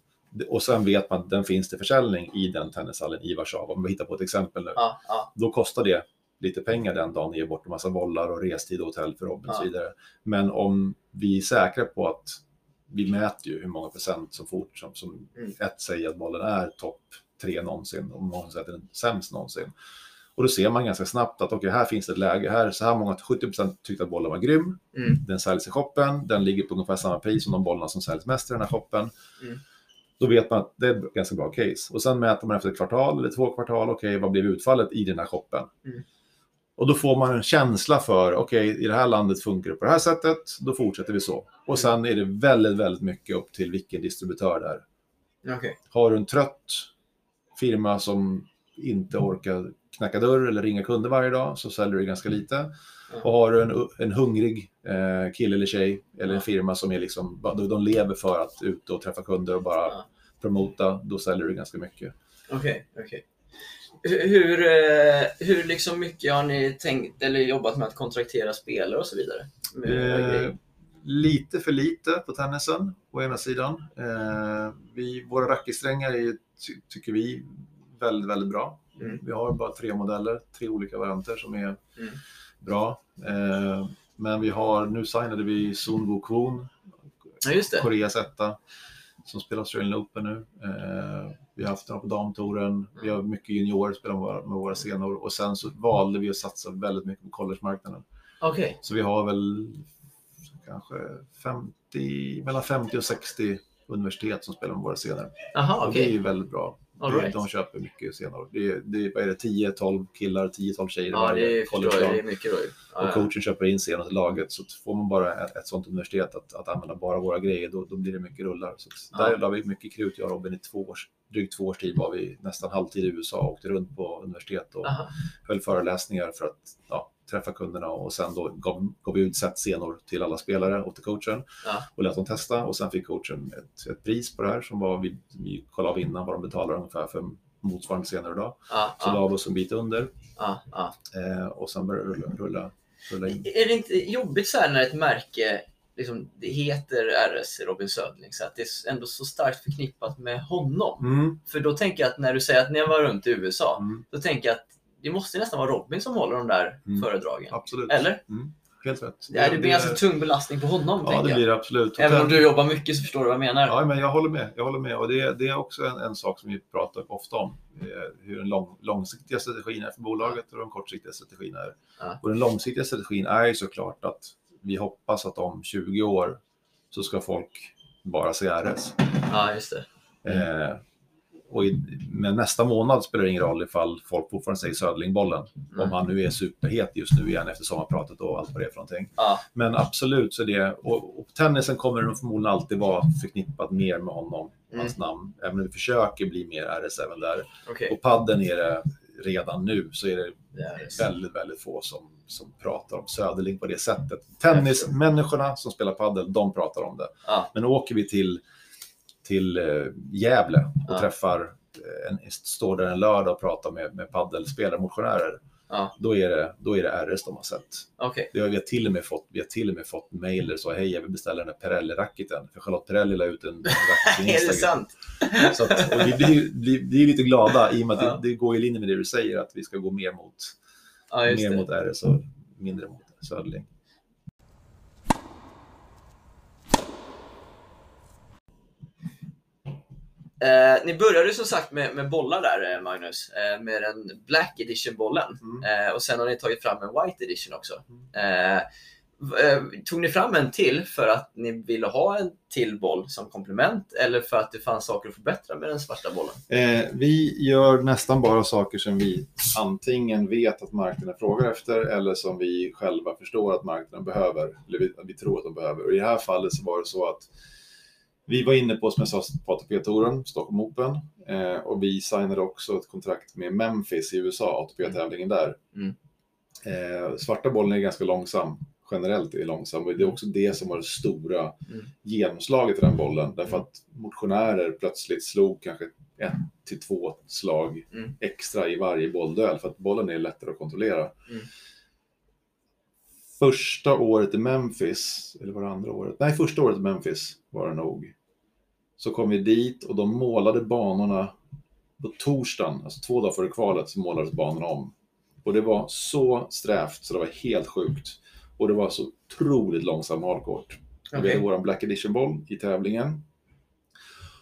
Och sen vet man att den finns till försäljning i den tennishallen i Warszawa. Om vi hittar på ett exempel nu. Ja, ja, Då kostar det lite pengar den dagen, ge bort en massa bollar och restid och hotell för Robin och så vidare. Men om vi är säkra på att vi mäter ju hur många procent som fort som, som Mm. ett säger att bollen är topp tre någonsin och många säger att den är sämst någonsin. Och då ser man ganska snabbt att okej, här finns det ett läge. Här, så här många, 70% tyckte att bollen var grym. Mm. Den säljs i shoppen. Den ligger på ungefär samma pris som de bollarna som säljs mest i den här shoppen. Mm. Då vet man att det är ett ganska bra case. Och sen mäter man efter ett kvartal eller två kvartal. Okej, vad blev utfallet i den här shoppen? Mm. Och då får man en känsla för, okej, i det här landet funkar det på det här sättet, då fortsätter vi så. Och sen är det väldigt, väldigt mycket upp till vilken distributör det är. Okej. Har du en trött firma som inte orkar knacka dörr eller ringa kunder varje dag så säljer du ganska lite. Och har du en, en hungrig eh, kille eller tjej eller en firma som är liksom, de, lever för att ut och träffa kunder och bara Ja. promota, då säljer du ganska mycket. Okej, okej. Hur, hur, eh, hur liksom mycket har ni tänkt eller jobbat med att kontraktera spelare och så vidare? Eh, lite för lite på tennisen, å ena sidan. Eh, vi, våra racketsträngar är, ju, ty, tycker vi, väldigt, väldigt bra. Mm. Vi har bara tre modeller, tre olika varianter som är Mm. bra. Eh, men vi har, nu signade vi Sun Woo-Kwon, Ja. Koreas etta, som spelar Australian Open nu. Eh, vi har haft honom på damtouren, vi har mycket juniorer spelar med våra, med våra scenor och sen så valde vi att satsa väldigt mycket på collegemarknaden. Okej. Så vi har väl kanske 50, mellan 50 och 60 universitet som spelar med våra scener. Jaha, Och det är ju väldigt bra. All right. De köper mycket scenor. Det är, det är, vad är det, 10-12 killar, 10-12 tjejer Ja, det förstår jag. Det är mycket då. Ja, Och coachen köper in scenor till laget. Så får man bara ett, ett sånt universitet att, att använda bara våra grejer, då, då blir det mycket rullar. Så Ja. där la vi mycket krut. Jag och Robin i två års, drygt två års tid var vi nästan halvtid i USA och åkte runt på universitet och Aha. höll föreläsningar för att ja, träffa kunderna och sen då gav, gav vi ut set scenor till alla spelare och till coachen Ja. och lät dem testa och sen fick coachen ett, ett pris på det här som var, vi, vi kollade av innan vad de betalar ungefär för motsvarande scener idag. Ja, Så ja, la vi oss en bit under ja, ja. eh, och sen började det rulla, rulla, rulla in. Är det inte jobbigt så här när ett märke liksom, det heter RS Robin Södling så att det är ändå så starkt förknippat med honom? Mm, För då tänker jag att när du säger att ni var runt i USA, mm, då tänker jag att det måste nästan vara Robin som håller de där Mm. föredragen. absolut. Eller? Mm, helt rätt. Ja, det blir en ganska tung belastning på honom, Ja, det blir det absolut. Även om du jobbar mycket så förstår du vad jag menar. Ja, men jag håller med. Jag håller med. Och det, det är också en, en sak som vi pratar ofta om. Eh, hur den lång, långsiktiga strategin är för bolaget och den kortsiktiga strategin är. Ja. Och den långsiktiga strategin är ju såklart att vi hoppas att om 20 år så ska folk bara se RS. Ja, just det. Eh, och i, men nästa månad spelar det ingen roll ifall folk fortfarande säger Söderlingbollen. Nej. Om han nu är superhet just nu igen efter sommarpratet och allt vad det är för någonting. Ja, Men absolut, så det, och, och tennisen kommer nog förmodligen alltid vara förknippat mer med honom, Mm. hans namn. Även om vi försöker bli mer RS även där. okej. Och padden är det redan nu så är det RS. väldigt, väldigt få som, som pratar om Söderling på det sättet. Tennismänniskorna som spelar paddel, de pratar om det. Ja, Men åker vi till, till eh, Gävle och Ja. träffar, eh, en, står där en lördag och pratar med, med paddelspelare, ja, då är, det, då är det RS de har sett. okej. Det har vi har till och med fått, vi har till och med fått mejl där så hej jag vill beställa den här Pirelli-racketen. För Charlotte Pirelli la ut en, en racket på *laughs* Är det Instagram. sant? Så att, vi blir, blir, blir lite glada i och med att Ja. det, det går i linje med det du säger att vi ska gå mer mot, mer det. mot RS och mindre mot Söderling. Eh, ni började som sagt med, med bollar där, eh, Magnus. Eh, med den Black Edition-bollen. Mm. Eh, och sen har ni tagit fram en White Edition också. Eh, v- eh, tog ni fram en till för att ni ville ha en till boll som komplement eller för att det fanns saker att förbättra med den svarta bollen? Eh, vi gör nästan bara saker som vi antingen vet att marknaden frågar efter eller som vi själva förstår att marknaden behöver, eller vi, vi tror att de behöver. Och I det här fallet så var det så att vi var inne på, som jag sa, ATP-touren, Stockholm Open, eh, och vi signade också ett kontrakt med Memphis i USA, ATP-tävlingen där. Mm. Eh, svarta bollen är ganska långsam, generellt är långsam, och det är också det som var det stora Mm. genomslaget i den bollen, därför att motionärer plötsligt slog kanske ett till två slag Mm. extra i varje bollduell, för att bollen är lättare att kontrollera. Mm. Första året i Memphis, eller var det andra året? Nej, första året i Memphis var det nog. Så kom vi dit och de målade banorna på torsdagen, alltså två dagar före kvalet, så målades banorna om. Och det var så strävt så det var helt sjukt. Och det var så otroligt långsam hardcourt. Vi Okej. hade vår Black Edition-boll i tävlingen.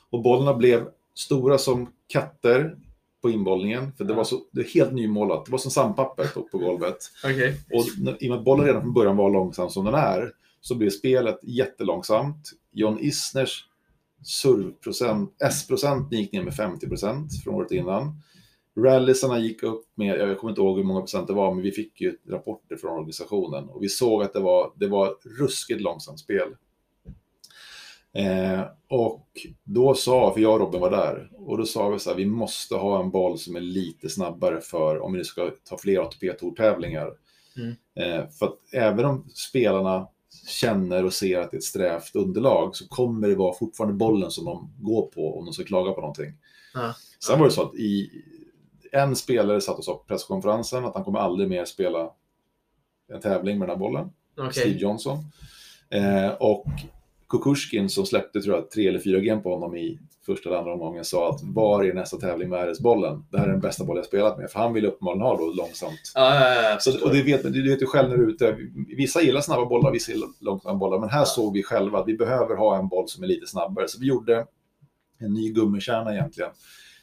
Och bollarna blev stora som katter på inbollningen. För det var så, det är helt nymålat. Det var som sandpapper på, på golvet. Okej. Och i och med att bollen redan från början var långsam som den är, så blev spelet jättelångsamt. John Isners servprocent, S-procent gick ner med 50% från året innan. Rallysarna gick upp med, jag kommer inte ihåg hur många procent det var, men vi fick ju rapporter från organisationen och vi såg att det var, det var ruskigt långsamt spel. Eh, och då sa, för jag och Robin var där, och då sa vi så här, vi måste ha en boll som är lite snabbare för om vi nu ska ta fler ATP Tour-tävlingar. Mm. Eh, för att även om spelarna känner och ser att det är ett strävt underlag så kommer det vara fortfarande bollen som de går på om de ska klaga på någonting. Ja. Sen var det så att i, en spelare satt och sa på presskonferensen att han kommer aldrig mer spela en tävling med den här bollen. Okej. Steve Johnson. Eh, och Kukushkin som släppte tror jag tre eller fyra game på honom i första eller andra omgången sa att var är nästa tävling med RS-bollen? Det här är den bästa boll jag spelat med. För han vill uppenbarligen ha då långsamt. Ja, ja, ja, Så, och det vet, du vet ju själv när du är ute. Vissa gillar snabba bollar, vissa gillar långsamma bollar. Men här såg vi själva att vi behöver ha en boll som är lite snabbare. Så vi gjorde en ny gummikärna egentligen.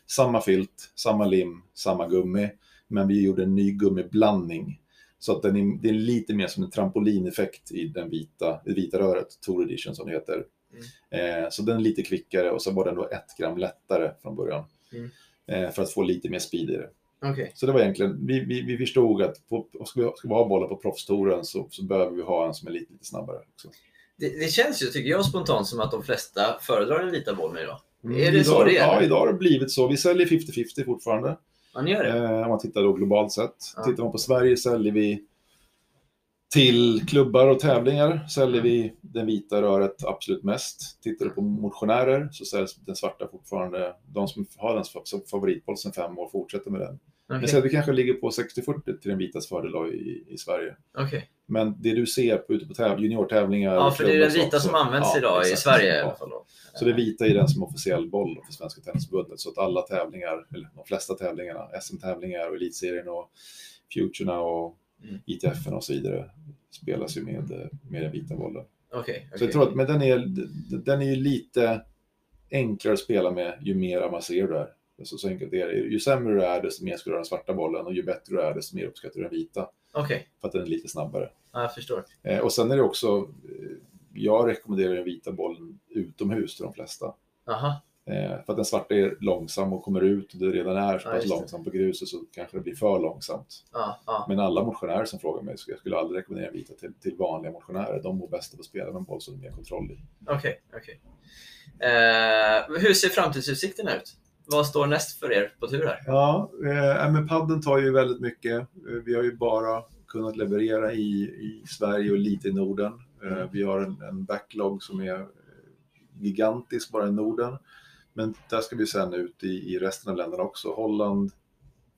Samma filt, samma lim, samma gummi. Men vi gjorde en ny gummiblandning. Så att den är, det är lite mer som en trampolineffekt i den vita, det vita röret, Tour Edition som det heter. Eh, så den är lite kvickare och så var den då ett gram lättare från början. Mm. Eh, för att få lite mer speed i det. Okej. Så det var egentligen, vi, vi, vi förstod att på, ska, vi, ska vi ha bollar på proffstouren så, så behöver vi ha en som är lite, lite snabbare. Också. Det, det känns ju, tycker jag, spontant som att de flesta föredrar den vita bollen idag. Är det idag, så det är? Ja, idag har det blivit så. Vi säljer 50-50 fortfarande. Man gör det? Eh, om man tittar då globalt sett. Ja. Tittar man på Sverige säljer vi till klubbar och tävlingar säljer vi den vita röret absolut mest. Tittar du på motionärer så säljs den svarta fortfarande. De som har den som favoritboll sedan fem år fortsätter med den. Säger att vi kanske ligger på 60-40 till den vitas fördel då i, i Sverige. Okej. Men det du ser på, ute på täv- juniortävlingar... Ja, för det är den vita som så- används ja, idag i. Sverige i alla fall. Då. Så det vita är den som officiell boll för Svenska Tennisförbundet. Så att alla tävlingar, eller de flesta tävlingarna, SM-tävlingar och Elitserien och Futurerna och Mm. ITF och så vidare spelas ju med, med den vita bollen. Okej. Så okej. jag tror att men den, är, den är ju lite enklare att spela med ju mer avancerad du är. Så, så enkelt är det. Ju sämre du är, desto mer ska du ha den svarta bollen och ju bättre du är, desto mer uppskattar du den vita. Okej. För att den är lite snabbare. Ja, jag förstår. Eh, och sen är det också, eh, jag rekommenderar den vita bollen utomhus till de flesta. Aha. Eh, för att den svarta är långsam och kommer ut och det redan är så Ja, pass långsamt på gruset så kanske det blir för långsamt. Ja, ja. Men alla motionärer som frågar mig så jag skulle aldrig rekommendera vita till, till vanliga motionärer. De mår bäst av att spela med en boll som de har kontroll i. Okej. okej. Eh, hur ser framtidsutsikterna ut? Vad står näst för er på tur här? Ja, eh, men padden tar ju väldigt mycket. Eh, Vi har ju bara kunnat leverera i, i Sverige och lite i Norden. Eh, vi har en, en backlog som är eh, gigantisk bara i Norden. Men där ska vi sen ut i, i resten av länderna också. Holland,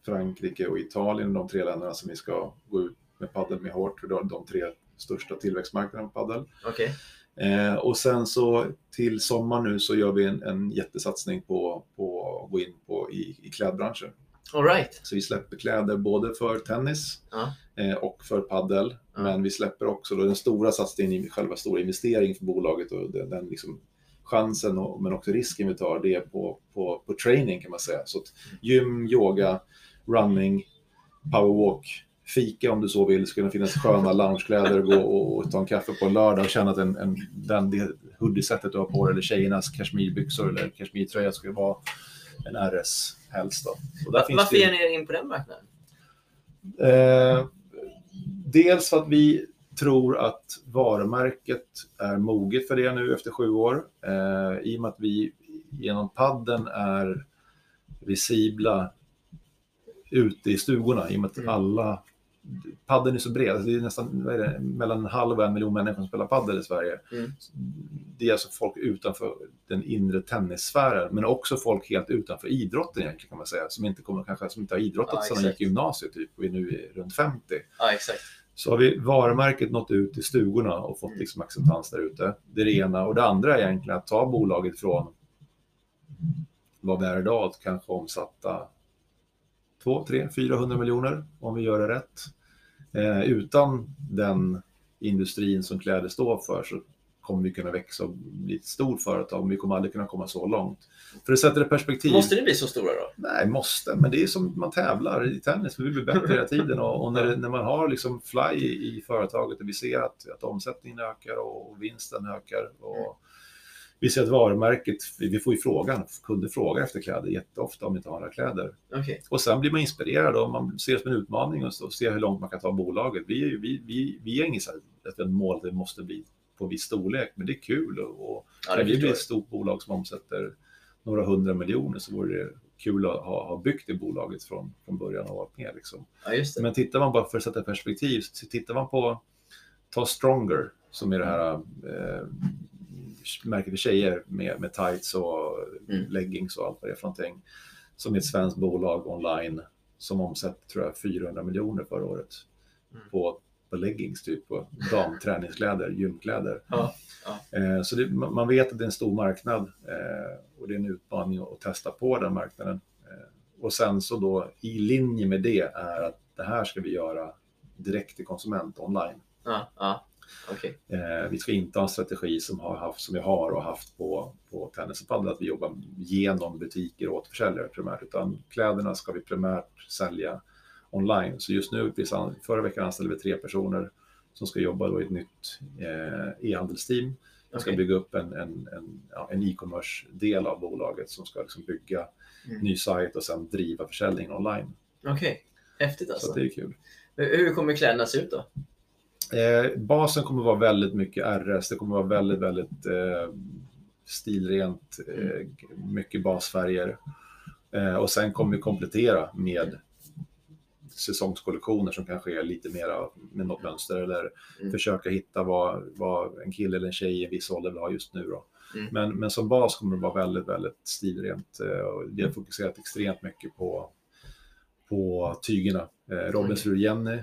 Frankrike och Italien, de tre länderna som vi ska gå ut med padel med hårt. Är de tre största tillväxtmarknaderna på padel. Okej. Eh, och sen så till sommar nu så gör vi en, en jättesatsning på, på att gå in på i, i klädbranschen. All right. Så vi släpper kläder både för tennis Ja. eh, och för paddel. Ja. Men vi släpper också då den stora satsningen själva stora investeringen för bolaget och den, den liksom chansen och, men också risken vi tar det är på, på, på training kan man säga. Så gym, yoga, running, powerwalk, fika om du så vill. Det kunna finnas sköna loungekläder och gå och, ta en kaffe på en lördag och känna att en, en, den, det hoodie-sättet du har på dig eller tjejernas kashmirbyxor eller kashmirtröja ska vara en RS helst. Då. Och där Va- finns Varför det ger ni er in på den marknaden? Eh, dels för att vi tror att varumärket är moget för det nu efter sju år. Eh, I och med att vi genom padden är visibla ute i stugorna. I och med att Mm. alla... Padden är så bred. Det är nästan är det, mellan en halv och en miljon människor som spelar paddel i Sverige. Mm. Det är alltså folk utanför den inre tennissfären, men också folk helt utanför idrotten egentligen kan man säga, som inte, kommer, kanske, som inte har idrottat Ja, sedan de gick i gymnasiet typ, och är nu runt 50. Ja, exakt. Så har vi varumärket nått ut i stugorna och fått Mm. liksom acceptans där ute. Det är det ena. Och det andra är egentligen att ta bolaget från vad vi är idag, att kanske omsatta 2, 3, 400 miljoner om vi gör det rätt. Eh, utan den industrin som kläder står för så kommer vi kunna växa och bli ett stort företag, men vi kommer aldrig kunna komma så långt. För det sätter det i perspektiv. Måste ni bli så stora då? Nej, måste, men det är som man tävlar i tennis. Vi blir bättre hela tiden och, och när, det- när man har liksom fly i, i företaget och vi ser att, att omsättningen ökar och vinsten ökar och vi ser att varumärket, vi får ju frågan, kunder frågar efter kläder jätteofta om vi inte har några kläder. Okej. Och sen blir man inspirerad och man ser det som en utmaning och så, ser hur långt man kan ta bolaget. Vi, är ju- vi, vi, vi är inget så här, att ett mål det måste bli på viss storlek, men det är kul. Och, och Ja, det när vi blir ett stort bolag som omsätter några hundra miljoner så vore det kul att ha, ha byggt det bolaget från, från början och varit med. Liksom. Ja. Men tittar man bara för att sätta perspektiv, så tittar man på, ta Stronger, som är det här eh, märket för tjejer med, med tights och Mm. leggings och allt vad det är för någonting. Som är ett svenskt bolag online som omsätter tror jag 400 miljoner förra året Mm. på, på leggings, typ på damträningskläder, gymkläder. Ja, Eh, så det, man vet att det är en stor marknad eh, och det är en utmaning att, att testa på den marknaden. Eh, och sen så då i linje med det är att det här ska vi göra direkt till konsument online. Ja, Okej. Eh, vi ska inte ha en strategi som, har haft, som vi har och haft på, på tennis och padel, att vi jobbar genom butiker och återförsäljare primärt, utan kläderna ska vi primärt sälja online. Så just nu, förra veckan anställde vi tre personer som ska jobba i ett nytt eh, e-handelsteam. Vi ska bygga upp en, en, en, ja, en e-commerce-del av bolaget som ska liksom bygga Mm. ny sajt och sen driva försäljningen online. Okej. Häftigt Så alltså. att det är kul. Hur kommer kläderna se ut då? Eh, basen kommer vara väldigt mycket RS, det kommer vara väldigt, väldigt eh, stilrent, eh, mycket basfärger. Eh, och sen kommer vi komplettera med säsongskollektioner som kanske är lite mera med något mönster eller Mm. försöka hitta vad, vad en kille eller en tjej i en viss ålder vill ha just nu. Då. Mm. Men, men som bas kommer det vara väldigt, väldigt stilrent. Eh, och vi har fokuserat extremt mycket på, på tygerna. Eh, Robins fru Jenny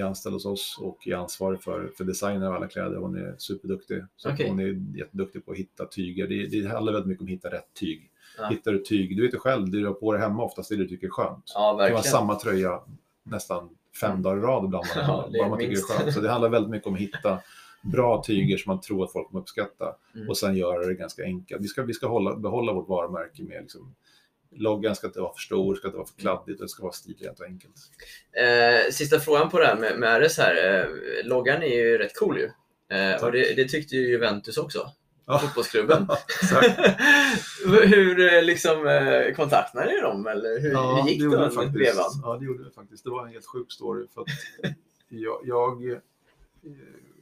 är anställd hos oss och är ansvarig för, för designen av alla kläder. Hon är superduktig. Så Okej. hon är jätteduktig på att hitta tyger. Det, det handlar väldigt mycket om att hitta rätt tyg. Ja. Hittar du tyg, du vet ju själv, det du har på dig hemma oftast det du tycker är skönt. Ja, Det kan vara samma tröja nästan fem dagar i rad ibland. Ja, bara man tycker det är skönt. Så det handlar väldigt mycket om att hitta bra tyger som man tror att folk kommer uppskatta Mm. och sen göra det ganska enkelt. Vi ska, vi ska hålla, behålla vårt varumärke med liksom, loggan ska inte vara för stor, ska inte vara för kladdigt och det ska vara stilrent och enkelt. Eh, sista frågan på det här med, med RS här. Eh, loggan är ju rätt cool ju. Eh, och det, det tyckte ju Juventus också. Ja. *laughs* Fotbollsklubben. *laughs* Hur eh, liksom, eh, kontaktade ni dem eller hur, hur gick gjorde den faktiskt. vevan? Ja, det gjorde vi faktiskt. Det var en helt sjuk story. För jag, jag eh,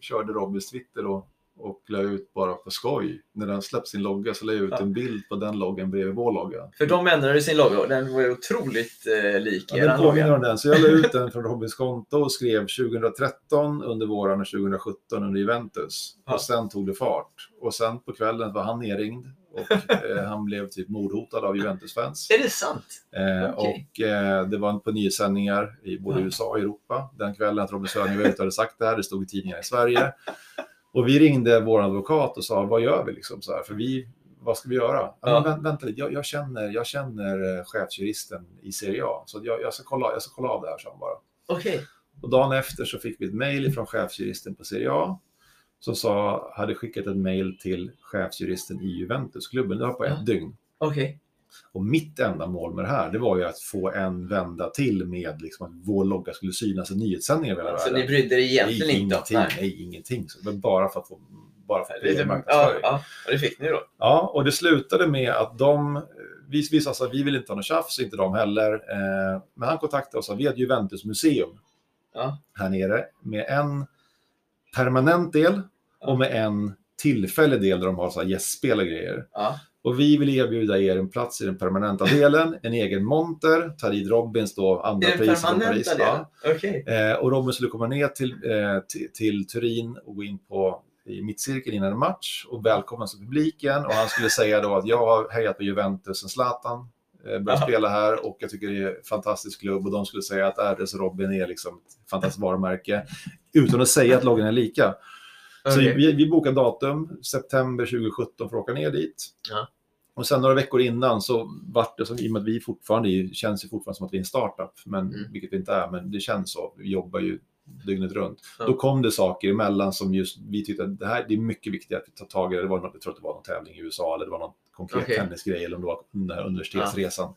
körde Robbys Twitter och, och la ut bara på skoj. När den släppte sin logga så la jag ut Ja. en bild på den loggan bredvid vår logga. För de ändrade sin logga och den var ju otroligt eh, lik Ja, den påminner logga. om den, så jag la ut *laughs* den från Robbys konto och skrev 2013 under våren och 2017 under Juventus. Ja. Och sen tog det fart. Och sen på kvällen var han nerringd och *laughs* eh, han blev typ mordhotad av Juventus-fans. Är det sant? Eh, Okej. Och eh, det var på nyhetssändningar i både. USA och Europa den kvällen att Robin Söderning var ute hade sagt det här. Det stod i tidningar i Sverige. Och vi ringde vår advokat och sa, vad gör vi? Liksom, så här, för vi, vad ska vi göra? Ja. Men, vänta, lite, jag, jag känner, jag känner eh, chefsjuristen i Serie A, så jag, jag, ska kolla, jag ska kolla av det här, han bara. Okej. Och dagen efter så fick vi ett mejl från chefsjuristen på Serie A som sa, hade skickat ett mejl till chefsjuristen i Juventusklubben. Det var på ett Ja. dygn. Okej. Och mitt enda mål med det här, det var ju att få en vända till med liksom att vår logga skulle synas i nyhetssändningar över hela Så ni brydde er egentligen nej, inte ingenting, nej. ingenting. Så det var bara för att få bara för att ja, marknadsföring. Ja, ja, och det fick ni då? och det slutade med att de, vi, vi sa att vi vill inte ha något tjafs, inte de heller. Eh, men han kontaktade oss, vi har ett Juventus-museum Ja. här nere med en permanent del och med en tillfällig del där de har så här gästspel och grejer. Ja. Och vi vill erbjuda er en plats i den permanenta delen, en egen monter, tar dit Robins då, andra priset från Paris. Okej. Eh, och Robin skulle komma ner till, eh, till, till Turin och gå in på i mittcirkeln innan en match och välkomnas av publiken. Och han skulle säga då att jag har hejat på Juventus sen Zlatan eh, började spela här och jag tycker det är en fantastisk klubb. Och de skulle säga att RS Robin är liksom ett fantastiskt varumärke utan att säga att loggen är lika. Så Okej. vi, vi bokade datum, september 2017 för att åka ner dit. Ja. Och sen några veckor innan så vart det, som, i och med att vi fortfarande känns ju fortfarande som att vi är en startup, men, Mm. vilket vi inte är, men det känns så. Vi jobbar ju dygnet runt. Ja. Då kom det saker emellan som just vi tyckte att det här det är mycket viktigt att vi tar tag i det. Var något, jag tror att det var någon tävling i USA eller det var någon konkret Okej. tennisgrej eller om det var den här universitetsresan.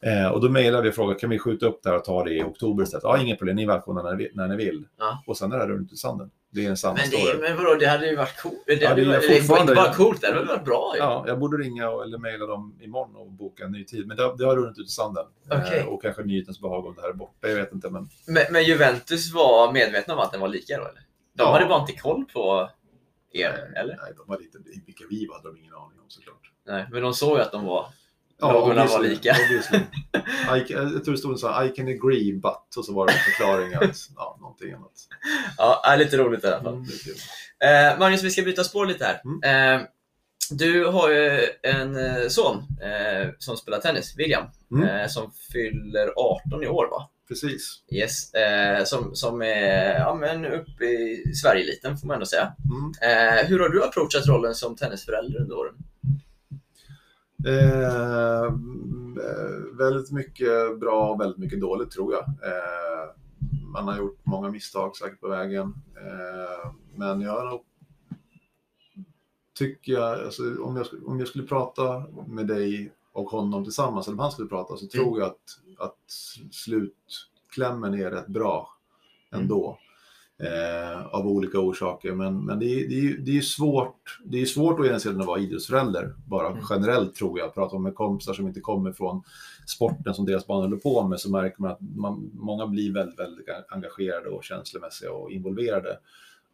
Eh, och då mejlade vi och frågade, kan vi skjuta upp det här och ta det i oktober istället? Ja, inget problem, ni är välkomna när. När ni vill. Ja. Och sen är det här runt i sanden. Det är en sann Men, det, story. men vadå, det hade ju varit coolt. Det, Ja, hade det varit- det är fortfarande- inte bara coolt, det hade varit bra ju. Ja, jag borde ringa och- eller mejla dem imorgon och boka en ny tid. Men det, det har runnit ut i sanden. Okej. Eh, och kanske nyhetens behag om det här är borta. Jag vet inte. Men Men, men Juventus var medvetna om att den var lika då eller? De Ja. hade bara inte koll på er, eller? Nej, de var lite, vilka vi var hade de ingen aning om såklart. Nej, men de såg ju att de var... Logorna var obviously, lika. *laughs* I, jag tror det stod så här, I can agree but och så var det en förklaring att *laughs* ja, någonting annat. Ja, är lite roligt i alla fall. Mm, det är kul. Eh, Magnus, vi ska byta spår lite här. Mm. Eh, du har ju en eh, son eh, som spelar tennis, William, Mm. eh, som fyller 18 i år va? Precis. Yes, eh, som, som är ja, men uppe i Sverigeliten får man ändå säga. Mm. Hur har du approachat rollen som tennisförälder under åren? Eh, väldigt mycket bra och väldigt mycket dåligt tror jag. Eh, man har gjort många misstag säkert på vägen. Eh, men jag har nog tycker jag, alltså, om, jag, om jag skulle prata med dig och honom tillsammans, eller om han skulle prata, så tror jag att, att slutklämmen är rätt bra ändå. Eh, av olika orsaker. Men, men det, är, det, är, det är svårt, det är svårt ena sidan att vara idrottsförälder, bara Mm. generellt tror jag. Pratar med kompisar som inte kommer från sporten som deras barn håller på med så märker man att man, många blir väldigt, väldigt engagerade och känslomässiga och involverade.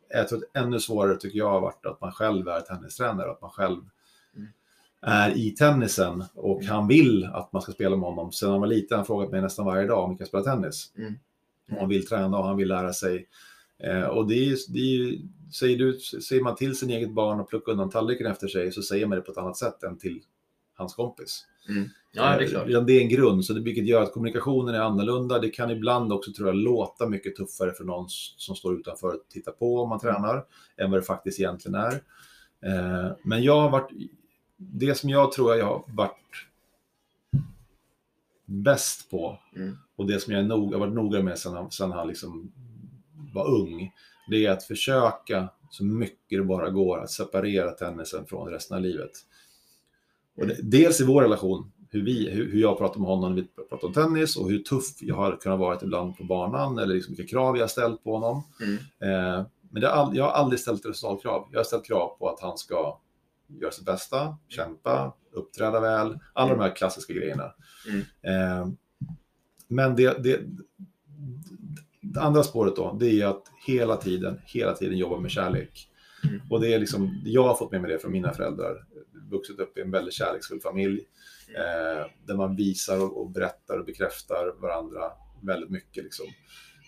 Jag tror att ännu svårare tycker jag har varit att man själv är tennistränare, att man själv Mm. är i tennisen och han vill att man ska spela med honom. Sen han var liten har han frågat mig nästan varje dag om vi kan spela tennis. Mm. Och han vill träna och han vill lära sig. Eh, och det är, det är säger, du, säger man till sin eget barn och plocka undan tallriken efter sig så säger man det på ett annat sätt än till hans kompis. Ja, det är Eh, klart. det är en grund, så det, vilket gör att kommunikationen är annorlunda. Det kan ibland också, tror jag, låta mycket tuffare för någon som står utanför och tittar på om man tränar, än vad det faktiskt egentligen är. Eh, men jag har varit, det som jag tror jag har varit bäst på, Mm. och det som jag nog, har varit noga med sedan han, sedan han liksom var ung, det är att försöka så mycket det bara går att separera tennisen från resten av livet. Och det, dels i vår relation, hur, vi, hur, jag pratar med honom när vi pratar om tennis och hur tuff jag har kunnat vara ibland på banan eller liksom vilka krav jag har ställt på honom. Mm. Eh, men all, jag har aldrig ställt resultatkrav. Jag har ställt krav på att han ska göra sitt bästa, kämpa, uppträda väl, alla de här klassiska grejerna. Mm. Eh, men det, det, det andra spåret då, det är att hela tiden, hela tiden jobba med kärlek. Mm. Och det är liksom, jag har fått med mig det från mina föräldrar. Vuxit upp i en väldigt kärleksfull familj. Eh, där man visar och, och berättar och bekräftar varandra väldigt mycket. Liksom.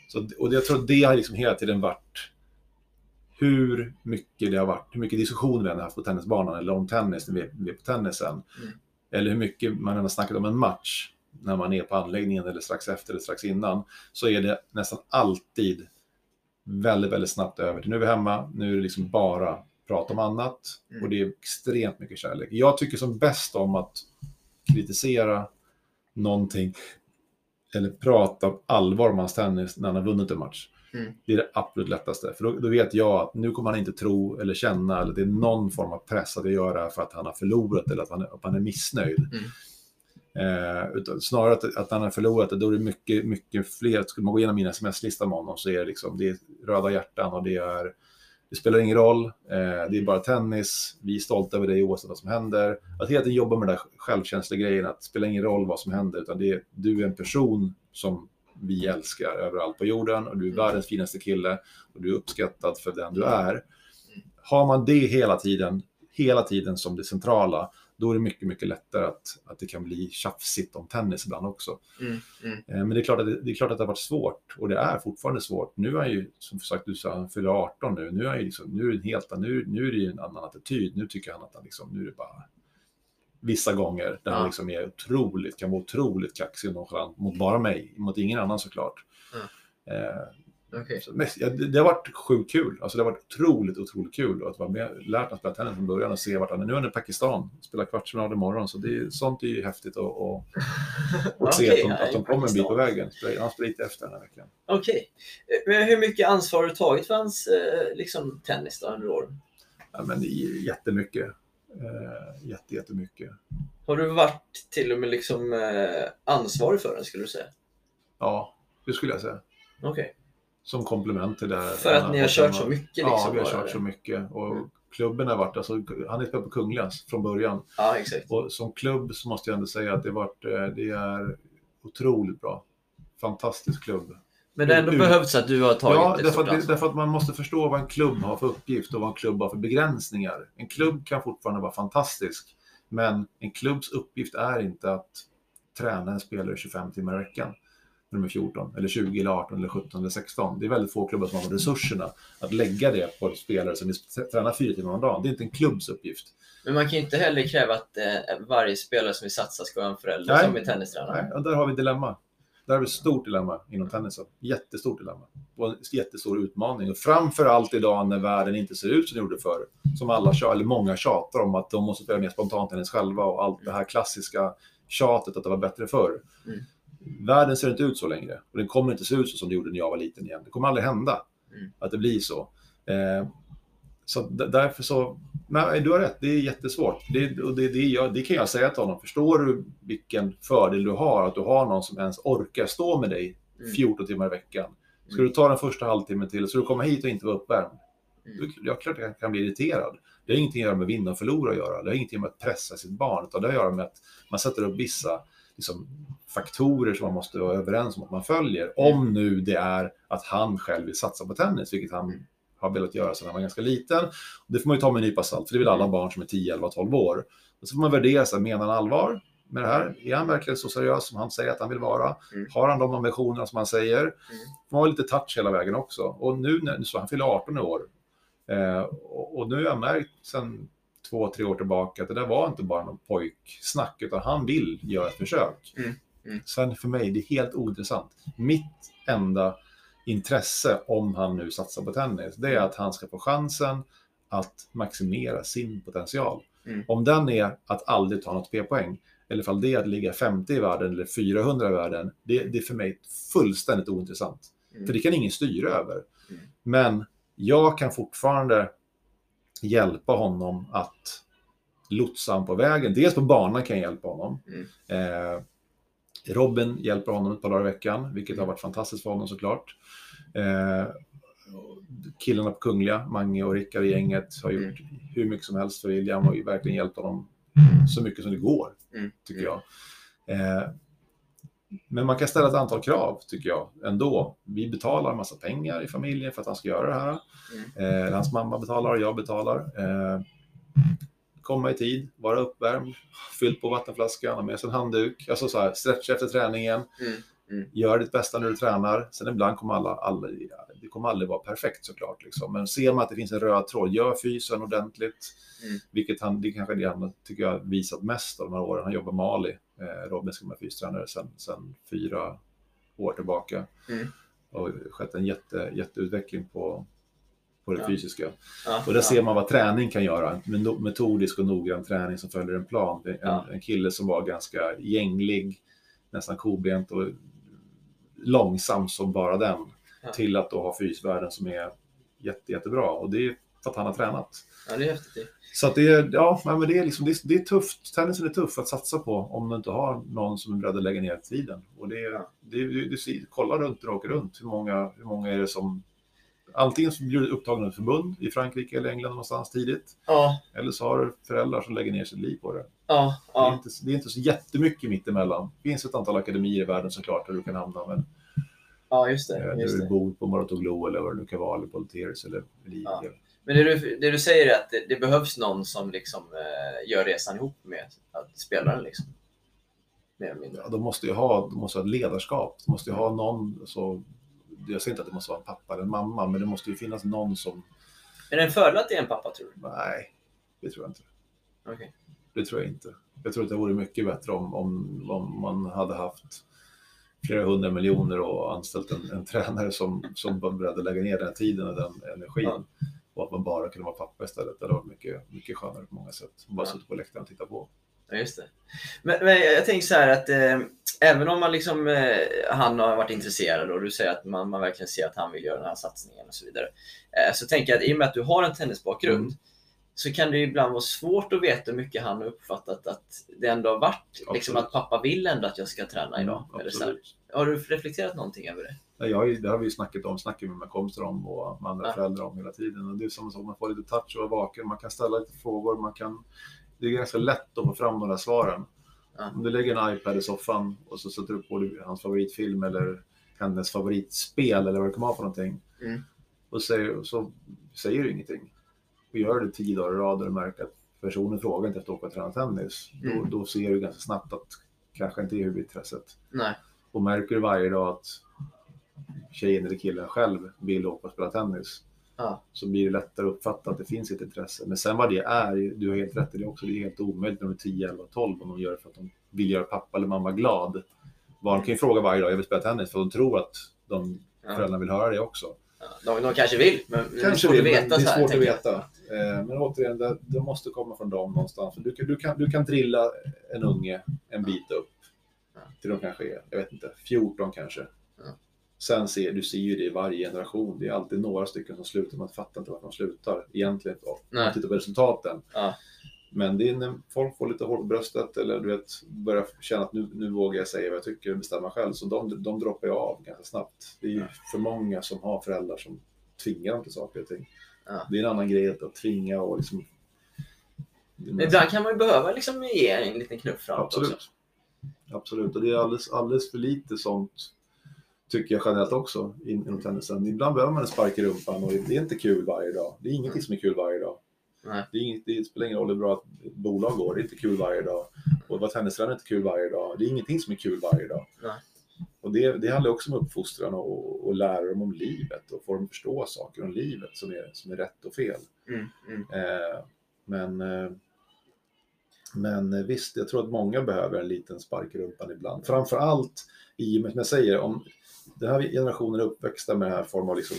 Så, och jag tror att det har liksom hela tiden varit hur mycket det har varit, hur mycket diskussioner vi har haft på tennisbanan eller om tennis när vi, vi är på tennisen. Mm. Eller hur mycket man än har snackat om en match när man är på anläggningen eller strax efter eller strax innan. Så är det nästan alltid väldigt, väldigt snabbt över till nu är vi hemma, nu är det liksom bara prat om annat Mm. och det är extremt mycket kärlek. Jag tycker som bäst om att kritisera någonting eller prata allvar om hans tennis när han har vunnit en match. Mm. Det är det absolut lättaste. För då, då vet jag att nu kommer han inte tro eller känna eller det är någon form av press att göra det här för att han har förlorat eller att han, är- att han är missnöjd. Mm. Eh, utan snarare att, att han har förlorat det, då är det mycket, mycket fler. Skulle man gå igenom min sms-lista med honom så är det, liksom, det är röda hjärtan och det är det spelar ingen roll, eh, det är bara tennis, vi är stolta över dig oavsett vad som händer. Att hela tiden jobba med den där självkänsliga grejen, att det spelar ingen roll vad som händer, utan det är, du är en person som vi älskar överallt på jorden och du är världens finaste kille och du är uppskattad för den du är. Har man det hela tiden, hela tiden som det centrala, då är det mycket, mycket lättare att, att det kan bli tjafsigt om tennis ibland också. Mm. Mm. Eh, Men det är, klart att det, det är klart att det har varit svårt och det är fortfarande svårt. Nu är ju, som sagt, du sa, han fyller 18 nu. Nu är, ju liksom, nu är det en helt nu, nu är det en annan attityd. Nu tycker han att han liksom, nu är det bara vissa gånger där Ja. han liksom är otroligt, kan vara otroligt kaxig och nonchalant mot bara mig, mot ingen annan såklart. Eh, Men, ja, det, det har varit sjukt kul. Alltså, det har varit otroligt, otroligt kul att vara med, lärt att spela tennis från början och se vart han är. Nu är han i Pakistan, spelar kvartsfinal imorgon, så det, är- sånt är ju häftigt att, att, *laughs* att se att de, att de kommer en bit på vägen. Han spelar lite efter den här veckan. Okej. Eh, Men hur mycket ansvar har du tagit för hans eh, liksom, tennis då, under åren? Ja, men jättemycket. Eh, jätte, jättemycket. Har du varit till och med liksom, ansvarig för den, skulle du säga? Ja, det skulle jag säga. Okej. Som komplement till det. här. För att ni har kört så mycket Ja, liksom? vi har kört så mycket. Och Mm. klubben har varit, alltså, han är på Kungligas från början. Ja, exakt. Och som klubb så måste jag ändå säga att det, varit, eh, det är otroligt bra. Fantastisk klubb. Men det har ändå behövts att du har tagit Ja, ett därför att, därför att man måste förstå vad en klubb har för uppgift och vad en klubb har för begränsningar. En klubb kan fortfarande vara fantastisk, men en klubbs uppgift är inte att träna en spelare 25 timmar i veckan när de är 14, eller 20, eller 18, eller 17 eller 16. Det är väldigt få klubbar som har resurserna att lägga det på spelare som vill träna fyra timmar om dagen. Det är inte en klubbs uppgift. Men man kan ju inte heller kräva att eh, varje spelare som vill satsa ska vara en förälder Nej. som är tennistränare. Nej, och där har vi dilemma. Där har vi ett stort dilemma inom tennisen. Jättestort dilemma. Och en jättestor utmaning. Och framför allt idag när världen inte ser ut som den gjorde förr. Som alla, eller många tjatar om att de måste spela mer spontantennis själva och allt det här klassiska tjatet att det var bättre förr. Mm. Världen ser inte ut så längre. Och den kommer inte se ut så som det gjorde när jag var liten igen. Det kommer aldrig hända Mm. att det blir så. Eh, så därför så, nej, du har rätt, det är jättesvårt. Det, och det, det, jag, det kan jag säga till honom. Förstår du vilken fördel du har, att du har någon som ens orkar stå med dig Mm. 14 timmar i veckan. Ska Mm. du ta den första halvtimmen till, så du kommer hit och inte vara uppvärmd. Mm. Jag klart jag kan bli irriterad. Det har ingenting att göra med vinna och förlora att göra. Det har ingenting med att pressa sitt barn, utan det har att göra med att man sätter upp vissa liksom, faktorer som man måste vara överens om att man följer. Om nu det är att han själv vill satsa på tennis, vilket han Mm. har velat göra sedan han var ganska liten. Det får man ju ta med en nypa salt, för det vill alla barn som är 10, 11, 12 år. Och så får man värdera, så här, menar han allvar med det här? Är han verkligen så seriös som han säger att han vill vara? Mm. Har han de ambitionerna som han säger? Man har lite touch hela vägen också. Och nu, när, så han fyller 18 i år. Eh, och, och nu har jag märkt sedan två, tre år tillbaka att det där var inte bara någon pojksnack, utan han vill göra ett försök. Mm. Mm. Sen för mig, det är helt ointressant. Mitt enda intresse, om han nu satsar på tennis, det är Mm. att han ska få chansen att maximera sin potential. Mm. Om den är att aldrig ta något P-poäng, eller ifall det är att ligga 50 i världen eller 400 i världen, det, det är för mig fullständigt ointressant. Mm. För det kan ingen styra över. Mm. Men jag kan fortfarande hjälpa honom att lotsa honom på vägen. Dels på banan kan jag hjälpa honom. Mm. Eh, Robin hjälper honom ett par dagar i veckan, vilket har varit fantastiskt för honom såklart. Eh, killarna på Kungliga, Mange och Rickard i gänget, har gjort Mm. hur mycket som helst för William och verkligen hjälpt honom så mycket som det går, Mm. tycker jag. Eh, men man kan ställa ett antal krav, tycker jag, ändå. Vi betalar en massa pengar i familjen för att han ska göra det här. Mm. Eh, hans mamma betalar, jag betalar. Eh, komma i tid, vara uppvärmd, fyllt på vattenflaskan, ha med sig en handduk, alltså så här, stretcha efter träningen. Mm. Mm. Gör ditt bästa när du tränar. Sen ibland kommer alla, alla kommer aldrig vara perfekt såklart. Liksom. Men ser man att det finns en röd tråd, gör fysen ordentligt. Mm. Vilket han, det är kanske det han tycker jag visat mest av de här åren. Han jobbar med Ali, eh, Robin som är fystränare sedan, sedan fyra år tillbaka. Mm. Och skett en jätte, jätteutveckling på, på det Ja. fysiska. Ja, Och där ja. ser man vad träning kan göra. En metodisk och noggrann träning som följer en plan. En, en kille som var ganska gänglig, nästan kobent och långsam som bara den. Ja. Till att då ha fysvärden som är jätte, jättebra. Och det är för att han har tränat. Ja, det är häftigt. Så att det är, ja, men det är, liksom, det, är, det är tufft. Tennisen är tuff att satsa på om du inte har någon som är beredd att lägga ner tiden. Och det, är- Ja. det, du, du, ser- kolla runt när du åker runt. Hur många, hur många är det som antingen som blir upptagna i ett förbund i Frankrike eller England någonstans tidigt. Ja, Eller så har du föräldrar som lägger ner sitt liv på det. ja, Det, är ja. inte, det är inte så jättemycket mittemellan. Det finns ett antal akademier i världen såklart där du kan hamna. Men ja just eh, det. där Just du det. bor på Moratoglu eller vad det nu kan vara. Eller på Alteris eller Elite. Ja. Men det du, det du säger är att det, det behövs någon som liksom, eh, gör resan ihop med att spelaren. Liksom. Ja, de måste ju ha, de måste ha ett ledarskap. De måste ju ha någon, så, jag säger inte att det måste vara en pappa eller en mamma, men det måste ju finnas någon som, Är det en fördel att det är en pappa tror du? nej, det tror jag inte. Okej. Det tror jag inte. Jag tror att det vore mycket bättre om, om, om man hade haft flera hundra miljoner och anställt en, en tränare som, som var beredd att lägga ner den tiden och den energin. Ja. Och att man bara kunde vara pappa istället. Det varit mycket, mycket skönare på många sätt. Bara Ja. sitta på läktaren och titta på. Ja, just det. Men, men jag tänker så här att eh, även om man liksom, eh, han har varit intresserad och du säger att man, man verkligen ser att han vill göra den här satsningen och så vidare. Eh, så tänker jag att i och med att du har en tennisbakgrund Mm. Så kan det ibland vara svårt att veta hur mycket han har uppfattat att det ändå har varit. Liksom att pappa vill ändå att jag ska träna idag. Mm, eller så här. Har du reflekterat någonting över det? Ja, jag, det har vi ju snackat om, snackar med mina kompisar om och med andra Ja. föräldrar om hela tiden. Och det är som så, man får lite touch och vara vaken, man kan ställa lite frågor, man kan... Det är ganska lätt att få fram de där svaren. Ja. Om du lägger en iPad i soffan och så sätter du på hans favoritfilm eller hennes favoritspel eller vad det kan vara för någonting. Mm. Och säger, så säger du ingenting. Och gör det tio dagar i rad och du märker att personen frågar inte efter att åka och träna tennis. Mm. Då, då ser du ganska snabbt att kanske inte är huvudintresset. Nej. Och märker du varje dag att tjejen eller killen själv vill åka och spela tennis Ja. så blir det lättare att uppfatta att det finns ett intresse. Men sen vad det är, du har helt rätt i det också, det är helt omöjligt när de är 10, 11, 12 om de gör det för att de vill göra pappa eller mamma glad. Barn kan ju fråga varje dag, jag vill spela tennis, för de tror att de Ja. föräldrarna vill höra det också. De, de kanske vill, men det är Kanske svårt vill, att veta. det är så här, svårt att veta. Eh, Men återigen, det, det måste komma från dem någonstans. Du kan, du, kan, du kan drilla en unge en bit upp till de kanske är, jag vet inte, 14 kanske. Sen ser du ser ju det i varje generation. Det är alltid några stycken som slutar, man fattar inte varför de slutar egentligen. Om man tittar på resultaten. Ja. Men det är när folk får lite på bröstet eller du vet, börjar känna att nu, nu vågar jag säga vad jag tycker och bestämma själv. Så de, de droppar ju av ganska snabbt. Det är ju för många som har föräldrar som tvingar dem till saker och ting. Ja. Det är en annan grej att, tvinga och liksom... Men ibland kan man ju behöva liksom ge en liten knuff framåt Absolut. också. Absolut, och det är alldeles, alldeles för lite sånt tycker jag generellt också in- inom tennisen. Ibland behöver man en spark i rumpan och det är inte kul varje dag. Det är ingenting Mm. som är kul varje dag. Nej. Det, är inget, det spelar ingen roll hur bra ett bolag går, det är inte kul varje dag. Och att vara tennistränare är inte kul varje dag. Det är ingenting som är kul varje dag. Nej. Och det, det handlar också om uppfostran och, och lära dem om livet och få dem att förstå saker om livet som är, som är rätt och fel. Mm, mm. Eh, men, eh, men visst, jag tror att många behöver en liten spark i rumpan ibland. Framför allt i och med, som jag säger, om den här generationen är uppväxta med den här formen av liksom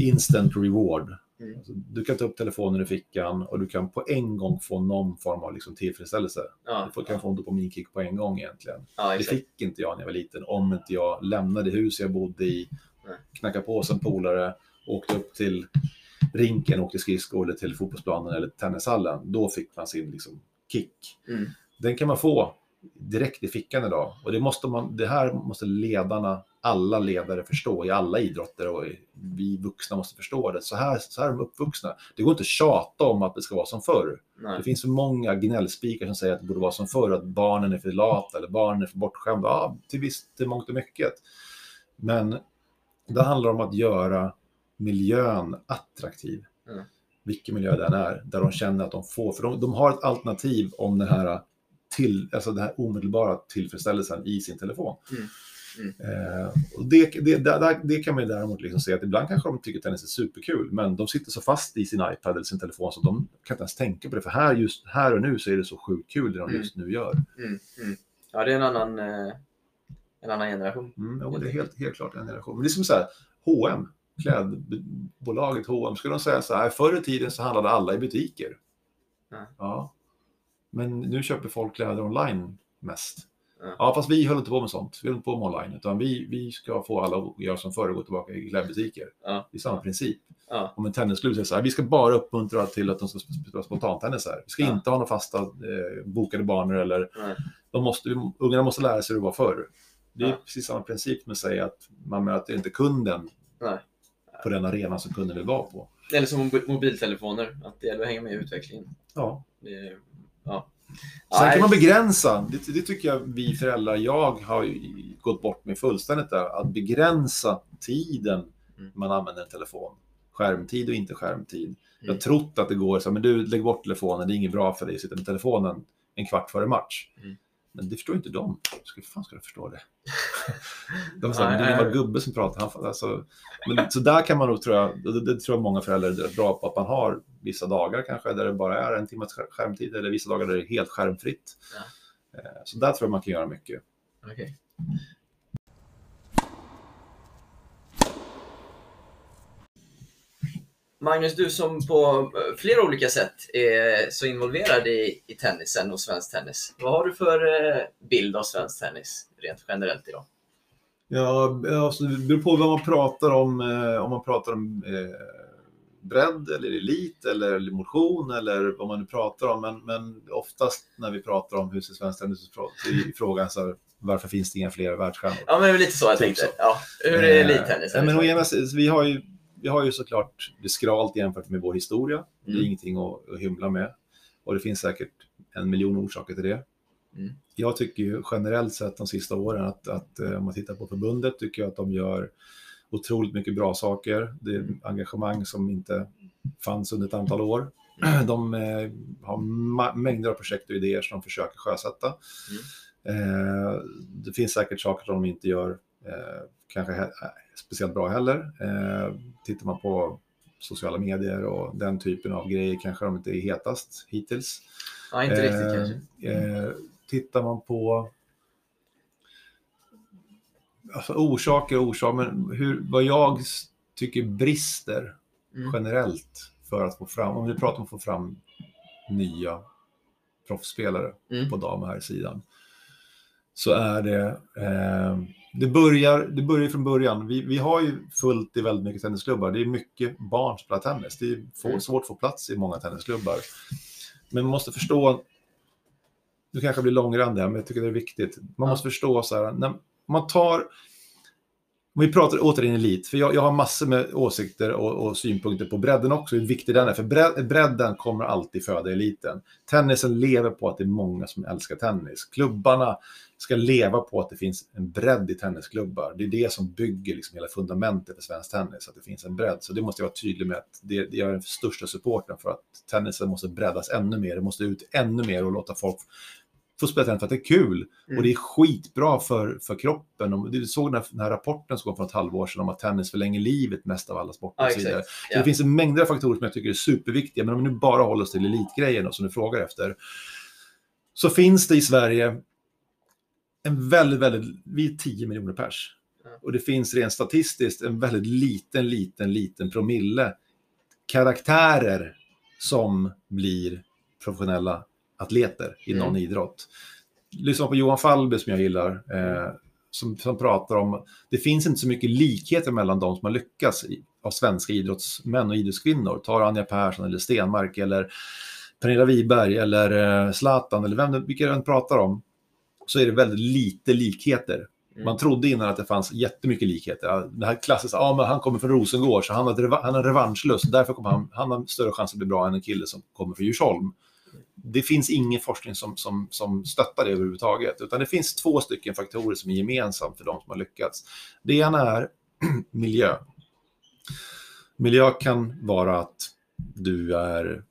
instant reward. Mm. Alltså, du kan ta upp telefonen i fickan och du kan på en gång få någon form av liksom tillfredsställelse. Ja, Du kan få en dopaminkick på en gång egentligen. ja, Det fick inte jag när jag var liten om inte jag lämnade huset jag bodde i, Nej. knackade på hos en polare, åkte upp till rinken, åkte skridskor eller till fotbollsplanen eller tennishallen. Då fick man sin liksom, kick. Mm. Den kan man få direkt i fickan idag. Och det, måste man, det här måste ledarna, alla ledare förstå i alla idrotter och i- vi vuxna måste förstå det. Så här, så här är de uppvuxna. Det går inte att tjata om att det ska vara som förr. Nej. Det finns för många gnällspikar som säger att det borde vara som förr, att barnen är för lata eller barnen är för bortskämda. Ja, till visst, till mångt och mycket. Men det handlar om att göra miljön attraktiv. Mm. Vilken miljö den är, där de känner att de får, för de, de har ett alternativ om den här, till, alltså den här omedelbara tillfredsställelsen i sin telefon. Mm. Eh, och det, det, det, det kan man ju däremot liksom se att ibland kanske de tycker tennis är superkul, men de sitter så fast i sin iPad eller sin telefon så de kan inte ens tänka på det. För här, just här och nu så är det så sjukt kul det de Mm. just nu gör. Mm, mm. Ja, det är en annan, eh, en annan generation. Mm, jo, det är helt, helt klart en generation. Men det är som så här, H&M, klädbolaget H&M, skulle de säga så här, förr i tiden så handlade alla i butiker. Ja. ja. Men nu köper folk kläder online mest. Ja. Ja, fast vi höll inte på med sånt. Vi höll inte på med online, utan vi, vi ska få alla att göra som förr och gå tillbaka i klädbutiker. Ja. Det är samma princip. Ja. Om en tennisklubb säger så här, vi ska bara uppmuntra till att de ska spela spontantennis här. Vi ska Ja. inte ha några fasta eh, bokade banor eller Nej. de måste, ungarna måste lära sig hur det var förr. Det är precis samma princip med att säga att man möter inte kunden Nej. på den arena som kunden vill vara på. Eller som mobi- mobiltelefoner, att det gäller att hänga med i utvecklingen. Ja. Det ja. Sen kan man begränsa, det, det tycker jag vi föräldrar, jag har gått bort med fullständigt där, att begränsa tiden Mm. man använder en telefon. Skärmtid och inte skärmtid. Jag har Mm. trott att det går så men du lägg bort telefonen, det är inget bra för dig att sitta med telefonen en kvart före match. Mm. Men det förstår inte de. Hur fan ska de förstå det? *laughs* De sa, det bara gubbe som pratar. Han, alltså, men, så där kan man nog, tror jag, det, det tror jag många föräldrar är bra på, att man har vissa dagar kanske där det bara är en timmes skär- skärmtid, eller vissa dagar där det är helt skärmfritt. Eh, Så där tror jag man kan göra mycket. Okej. Magnus, du som på eh, flera olika sätt är så involverad i, i tennisen och svensk tennis. Vad har du för eh, bild av svensk tennis rent generellt idag? Ja, alltså, det beror på vad man pratar om. Eh, om man pratar om eh, bredd eller elit eller motion eller vad man nu pratar om. Men, men oftast när vi pratar om hur ser svensk tennis ut är frågan så här, varför finns det inga fler världsstjärnor? Ja, men lite så jag Typ tänkte. så. Ja, hur är Eh, elittennisen? ja, men sidan, vi, har ju, vi har ju såklart det skralt jämfört med vår historia. Det är Mm. ingenting att, att hymla med. Och det finns säkert en miljon orsaker till det. Mm. Jag tycker ju generellt sett de sista åren att, att eh, om man tittar på förbundet tycker jag att de gör otroligt mycket bra saker. Det är Mm. engagemang som inte fanns under ett antal år. Mm. *clears throat* De eh, har mängder av projekt och idéer som de försöker sjösätta. Eh, det finns säkert saker som de inte gör eh, kanske speciellt bra heller. Eh, tittar man på sociala medier och den typen av grejer kanske de inte är hetast hittills. Ja, inte riktigt Eh, kanske. Eh, tittar man på alltså, orsaker och orsaker, men hur, vad jag tycker brister Mm. generellt för att få fram, om vi pratar om att få fram nya proffsspelare Mm. på dam här sidan, så är det, eh, det börjar, det börjar från början. Vi, vi har ju fullt i väldigt mycket tennisklubbar. Det är mycket barn som spelar tennis. Det är få, Mm. svårt att få plats i många tennisklubbar. Men man måste förstå, nu kanske blir långrandig här, men jag tycker det är viktigt. Man måste förstå så här, när man tar, om vi pratar återigen elit, för jag, jag har massor med åsikter och, och synpunkter på bredden också, hur viktig den är. För bredd, bredden kommer alltid föda eliten. Tennisen lever på att det är många som älskar tennis. Klubbarna ska leva på att det finns en bredd i tennisklubbar. Det är det som bygger liksom hela fundamentet för svensk tennis, att det finns en bredd. Så det måste jag vara tydlig med att det, det är den största supporten för att tennisen måste breddas ännu mer. Det måste ut ännu mer och låta folk få spela tennis för att det är kul. Mm. Och det är skitbra för, för kroppen. Och du såg den här, den här rapporten som kom för ett halvår sedan om att tennis förlänger livet mest av alla sporter. Ja, och så vidare. exakt. Så Det finns en mängd av faktorer som jag tycker är superviktiga, men om vi nu bara håller oss till elitgrejen som du frågar efter, så finns det i Sverige en väldigt, väldigt, vi är 10 miljoner pers. Och det finns rent statistiskt en väldigt liten, liten, liten promille karaktärer som blir professionella atleter i någon Mm. idrott. Lyssna på Johan Falbe som jag gillar, eh, som, som pratar om, det finns inte så mycket likheter mellan de som har lyckats i, av svenska idrottsmän och idrottskvinnor. Ta Anja Persson eller Stenmark eller Pernilla Wiberg eller eh, Zlatan eller vem, vilka du än pratar om, så är det väldigt lite likheter. Mm. Man trodde innan att det fanns jättemycket likheter. Det här klassiska, ja men han kommer från Rosengård så han har, han har revanschlust. Därför kommer han, han har större chans att bli bra än en kille som kommer från Djursholm. Det finns ingen forskning som, som, som stöttar det överhuvudtaget. Utan det finns två stycken faktorer som är gemensamt för de som har lyckats. Det ena är *clears throat* miljö. Miljö kan vara att du är,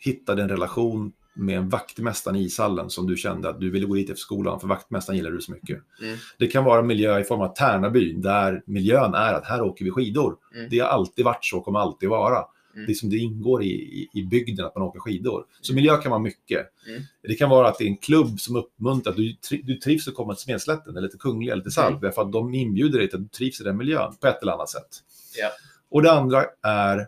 hittade en relation med en vaktmästare i ishallen som du kände att du ville gå dit efter skolan, för vaktmästaren gillar du så mycket. Mm. Det kan vara miljö i form av Tärnaby, där miljön är att här åker vi skidor. Mm. Det har alltid varit så, kommer alltid vara. Mm. Det, som det ingår i, i, i bygden att man åker skidor. Så miljö kan vara mycket. Mm. Det kan vara att det är en klubb som uppmuntrar, att du, tri- du trivs att komma till Smedslätten eller till Kungliga eller till Salp, Mm. därför att de inbjuder dig till att du trivs i den miljön på ett eller annat sätt. Ja. Och det andra är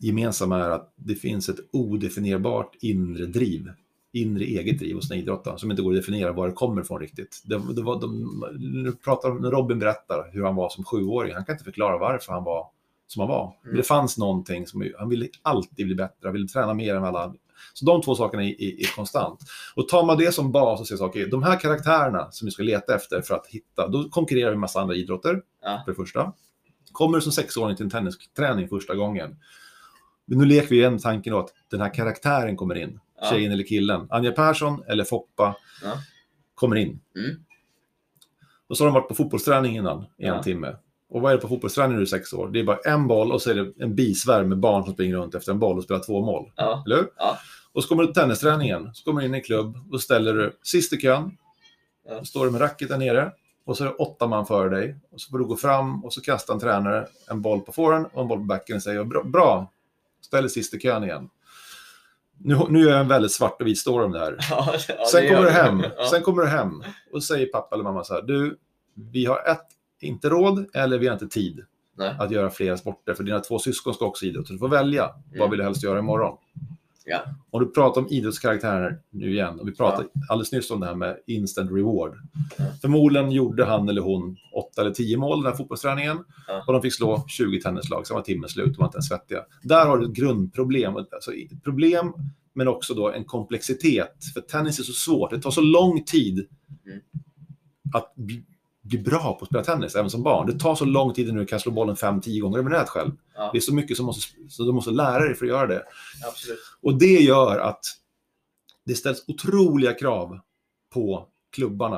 gemensamma är att det finns ett odefinierbart inre driv, inre eget driv hos den idrottaren som inte går att definiera var det kommer ifrån riktigt. Det, det var, de, nu pratar, när Robin berättar hur han var som sjuåring, han kan inte förklara varför han var som han var. Men det fanns någonting som, han ville alltid bli bättre, han ville träna mer än alla. Så de två sakerna är, är, är konstant. Och tar man det som bas och säger så, okej, de här karaktärerna som vi ska leta efter för att hitta, då konkurrerar vi med massa andra idrotter, Ja. för det första. Kommer du som sexåring till en tennisträning första gången, nu leker vi igen tanken att den här karaktären kommer in. Ja. Tjejen eller killen. Anja Persson eller Foppa Ja. kommer in. Mm. Och så har de varit på fotbollsträning innan i en Ja. timme. Och vad är det på fotbollsträning du är sex år? Det är bara en boll och så är det en bisvärm med barn som springer runt efter en boll och spelar två mål. Ja. Eller hur? Ja. Och så kommer du till tennisträningen. Så kommer du in i en klubb och ställer du sist i kön. Ja. Står du med racket där nere. Och så är det åtta man före dig. Och så får du gå fram och så kastar en tränare en boll på forehand och en boll på backen och säger bra, bra. Ställ dig sist i kön igen. Nu, nu är jag en väldigt svart och vit story om det här. *laughs* Ja, ja, Sen det kommer gör du hem. Ja. Sen kommer du hem och säger pappa eller mamma så här. Du, vi har ett, inte råd eller vi har inte tid Nej. att göra flera sporter. För dina två syskon ska också idrotta. Du får välja. Vad Mm. vill du helst göra imorgon? Ja. Om du pratar om idrottskaraktärer nu igen, och vi pratade alldeles nyss om det här med instant reward. Ja. Förmodligen gjorde han eller hon åtta eller tio mål den här fotbollsträningen Ja. och de fick slå 20 tennislag, sen var timmen slut, de var inte ens svettiga. Där har du ett grundproblem. Alltså, ett problem, men också då en komplexitet. För tennis är så svårt, det tar så lång tid Mm. att bli, bra på att spela tennis, även som barn. Det tar så lång tid när du kan slå bollen 5-10 gånger över nät själv. Ja, Det är så mycket som måste, så du måste lära dig för att göra det. absolut. Och det gör att det ställs otroliga krav på klubbarna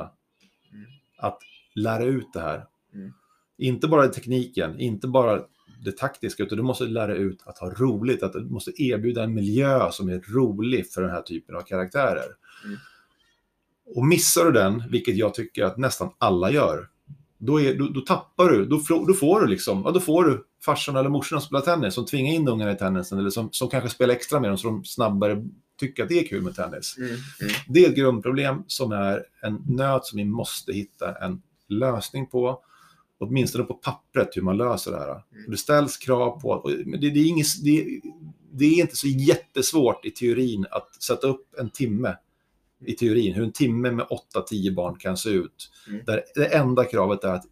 Mm. att lära ut det här. Mm. Inte bara tekniken, inte bara det taktiska, utan du måste lära ut att ha roligt, att du måste erbjuda en miljö som är rolig för den här typen av karaktärer. Mm. Och missar du den, vilket jag tycker att nästan alla gör, då, är, då, då tappar du, då, får- då får du liksom, ja, då får du farsan eller morsan som spelar tennis, som tvingar in ungarna i tennisen, eller som, som kanske spelar extra med dem så de snabbare tycker att det är kul med tennis. Mm. Mm. Det är ett grundproblem som är en nöt som vi måste hitta en lösning på. Åtminstone på pappret hur man löser det här. Och Det ställs krav på, och det, det, är inget, det, det är inte så jättesvårt i teorin att sätta upp en timme i teorin, hur en timme med 8-10 barn kan se ut. Mm. Där det enda kravet är att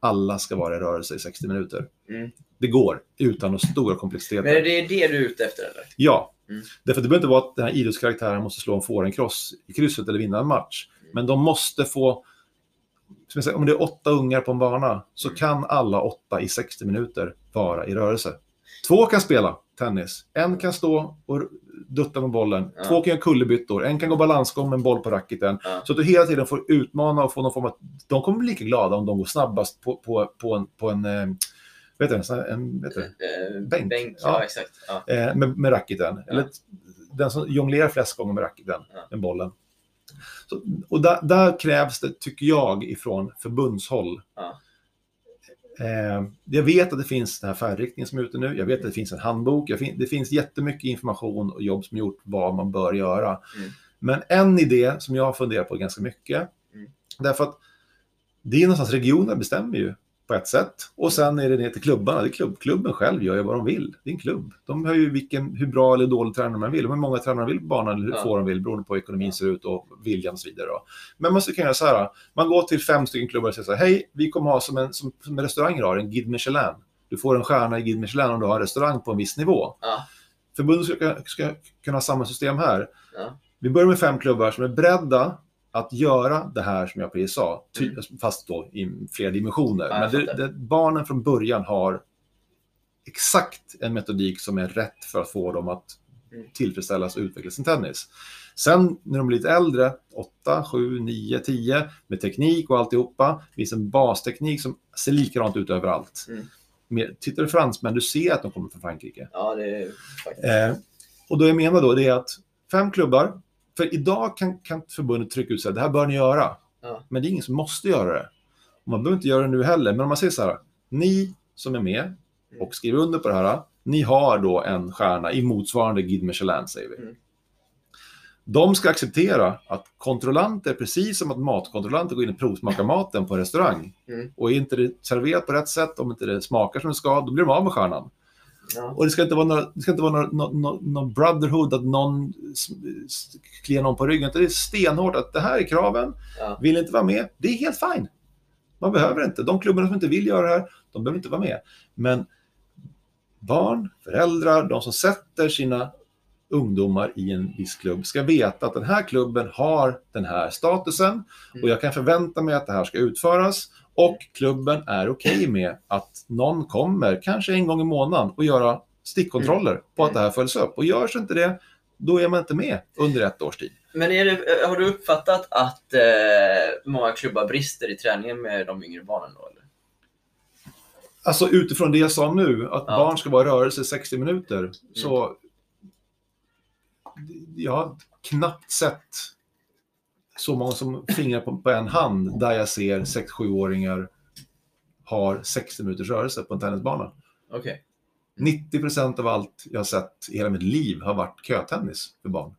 alla ska vara i rörelse i 60 minuter. Mm. Det går utan några stora komplexiteter. Men är det det du är ute efter eller? Ja. Mm. Därför det behöver inte vara att den här idrottskaraktären måste slå en fårenkross i krysset eller vinna en match. Mm. Men de måste få... Säger, om det är åtta ungar på en bana så Mm. kan alla åtta i 60 minuter vara i rörelse. Två kan spela tennis. En kan stå och dutta med bollen. Ja. Två kan göra kullerbyttor. En kan gå balansgång med en boll på racketen. Ja. Så att du hela tiden får utmana och få någon form av... De kommer bli lika glada om de går snabbast på, på, på en... På en eh, vet du, en, en, vet du, Eh, Bänk. Bänk, Ja. ja, exakt. Ja. eh, med, med racketen. Eller den som jonglerar flest gånger med racketen, med bollen. Så, och där, där krävs det, tycker jag, ifrån förbundshåll. Ja. Eh, jag vet att det finns den här färdriktningen som är ute nu. Jag vet att det finns en handbok. Fin- det finns jättemycket information och jobb som är gjort vad man bör göra. Mm. Men en idé som jag har funderat på ganska mycket. Mm. Därför att det är någonstans regionen bestämmer ju på ett sätt. Och sen är det ner till klubbarna. Det är klubb, klubben själv gör ju vad de vill. Det är en klubb. De har ju vilken, hur bra eller dålig tränare man vill. Hur många tränare de vill på banan hur Ja. få de vill beroende på hur ekonomin ser ut och viljan och så vidare. Men man kan göra så här. Man går till fem stycken klubbar och säger så här. Hej, vi kommer ha som en som, som restauranger har, en Guide Michelin. Du får en stjärna i Guide Michelin om du har en restaurang på en viss nivå. Ja. Förbundet ska, ska kunna ha samma system här. Ja. Vi börjar med fem klubbar som är beredda att göra det här som jag precis sa, ty, fast då i fler dimensioner. Mm. Ja, Men det, det, barnen från början har exakt en metodik som är rätt för att få dem att Mm. tillfredsställas och utveckla sin tennis. Sen när de blir lite äldre, 8, 7, 9, 10, med teknik och alltihopa, finns en basteknik som ser likadant ut överallt. Mm. Tittar du fransmän, du ser att de kommer från Frankrike. ja, det är faktiskt... Eh, och det jag menar då det är att fem klubbar, för idag kan, kan förbundet trycka ut sig, det här bör ni göra. Ja. Men det är ingen som måste göra det. Man behöver inte göra det nu heller, men om man säger så här, ni som är med och skriver under på det här, ni har då en stjärna i motsvarande Guide Michelin, säger vi. Mm. De ska acceptera att kontrollanter, precis som att matkontrollanter går in och provsmakar maten på en restaurang, Mm. och är inte det serverat på rätt sätt, om inte det smakar som det ska, då blir de av med stjärnan. Ja. Och det ska inte vara någon, det ska inte vara någon, någon, brotherhood, att någon kliar någon på ryggen. Det är stenhårt att det här är kraven. Ja. Vill inte vara med, det är helt fine. Man behöver inte. De klubbarna som inte vill göra det här, de behöver inte vara med. Men barn, föräldrar, de som sätter sina ungdomar i en viss klubb ska veta att den här klubben har den här statusen och jag kan förvänta mig att det här ska utföras och klubben är okej med att någon kommer, kanske en gång i månaden, och göra stickkontroller på att det här följs upp. Och görs inte det, då är man inte med under ett års tid. Men det, har du uppfattat att eh, många klubbar brister i träningen med de yngre barnen då? Eller? Alltså utifrån det jag sa nu, att Ja. barn ska vara i rörelse i 60 minuter, så jag har knappt sett så många som fingrar på, på en hand där jag ser 6-7-åringar har 60 minuters rörelse på en tennisbana. Okej. 90% av allt jag har sett i hela mitt liv har varit kötennis för barn.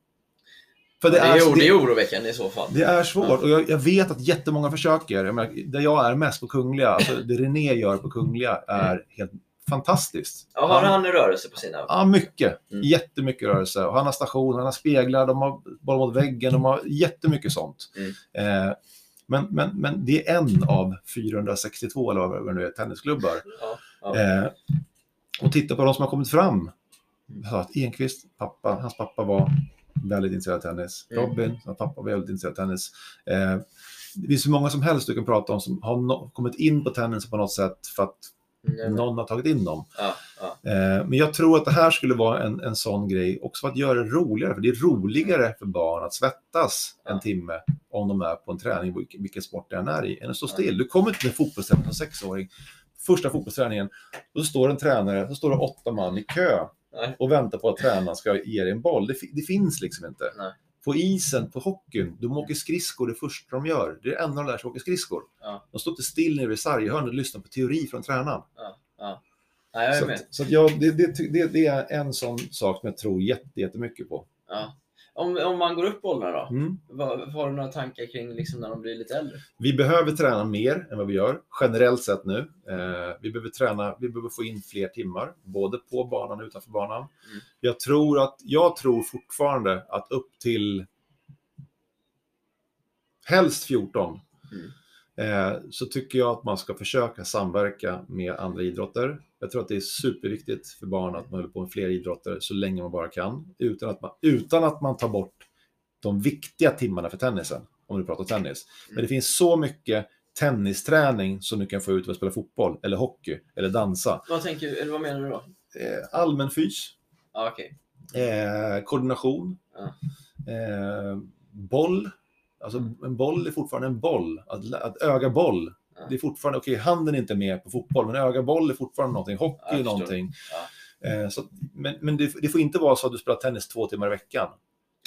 För Det, det, är, är, det är oroväckande i så fall. det är svårt och jag, jag vet att jättemånga försöker. Jag menar, där jag är mest på Kungliga, alltså det René gör på Kungliga är helt fantastiskt. Ja, har Han- han rörelse på sina? Ja, mycket. Mm. Jättemycket rörelse. Och han har station, han har speglar, de har boll mot väggen, de har jättemycket sånt. Mm. Eh, men, men, men det är en av 462 eller vad det nu är, tennisklubbar. Ja, ja. Eh, och titta på de som har kommit fram. Så att Enqvist, pappa, hans pappa var väldigt intresserad av tennis. Mm. Robin, hans pappa var väldigt intresserad av tennis. Eh, det finns hur många som helst du kan prata om som har no- kommit in på tennis på något sätt för att Mm, någon har tagit in dem. ja, ja. Eh, Men jag tror att det här skulle vara en, en sån grej också för att göra det roligare. För det är roligare för barn att svettas en timme om de är på en träning, vilken, sport det än är i, än att stå still. Du kommer inte med fotbollsträning som sexåring. Första fotbollsträningen, då står en tränare, så står det åtta man i kö och väntar på att tränaren ska ge dig en boll. Det, det finns liksom inte. Nej. På isen, på hockeyn, de åker skridskor det första de gör. Det är det enda de lär sig, åka skridskor. Ja. De står inte still nere vid sarghörnet och lyssnar på teori från tränaren. Ja, ja. Nej, jag är Så, med. att, så att jag, det, det, det, det är en sån sak som jag tror jätte, jättemycket på. Ja. Om, om man går upp i åldrarna då? Mm. Vad, har du några tankar kring liksom när de blir lite äldre? Vi behöver träna mer än vad vi gör, generellt sett nu. Eh, vi behöver träna, vi behöver få in fler timmar, både på banan och utanför banan. Mm. Jag, tror att, jag tror fortfarande att upp till helst 14 Mm. Eh, så tycker jag att man ska försöka samverka med andra idrotter. Jag tror att det är superviktigt för barn att man håller på med fler idrotter så länge man bara kan, utan att man, utan att man tar bort de viktiga timmarna för tennisen, om du pratar tennis. Men det finns så mycket tennisträning som du kan få ut av att spela fotboll, eller hockey, eller dansa. Vad, tänker, eller vad menar du då? Eh, allmän fys, Ja, okej. eh, koordination, Ja. eh, boll. Alltså en boll är fortfarande en boll. Att, att öga boll, Ja. det är fortfarande, okej handen är inte med på fotboll, men öga boll är fortfarande någonting. Hockey är någonting. Eh, så, men men det, det får inte vara så att du spelar tennis två timmar i veckan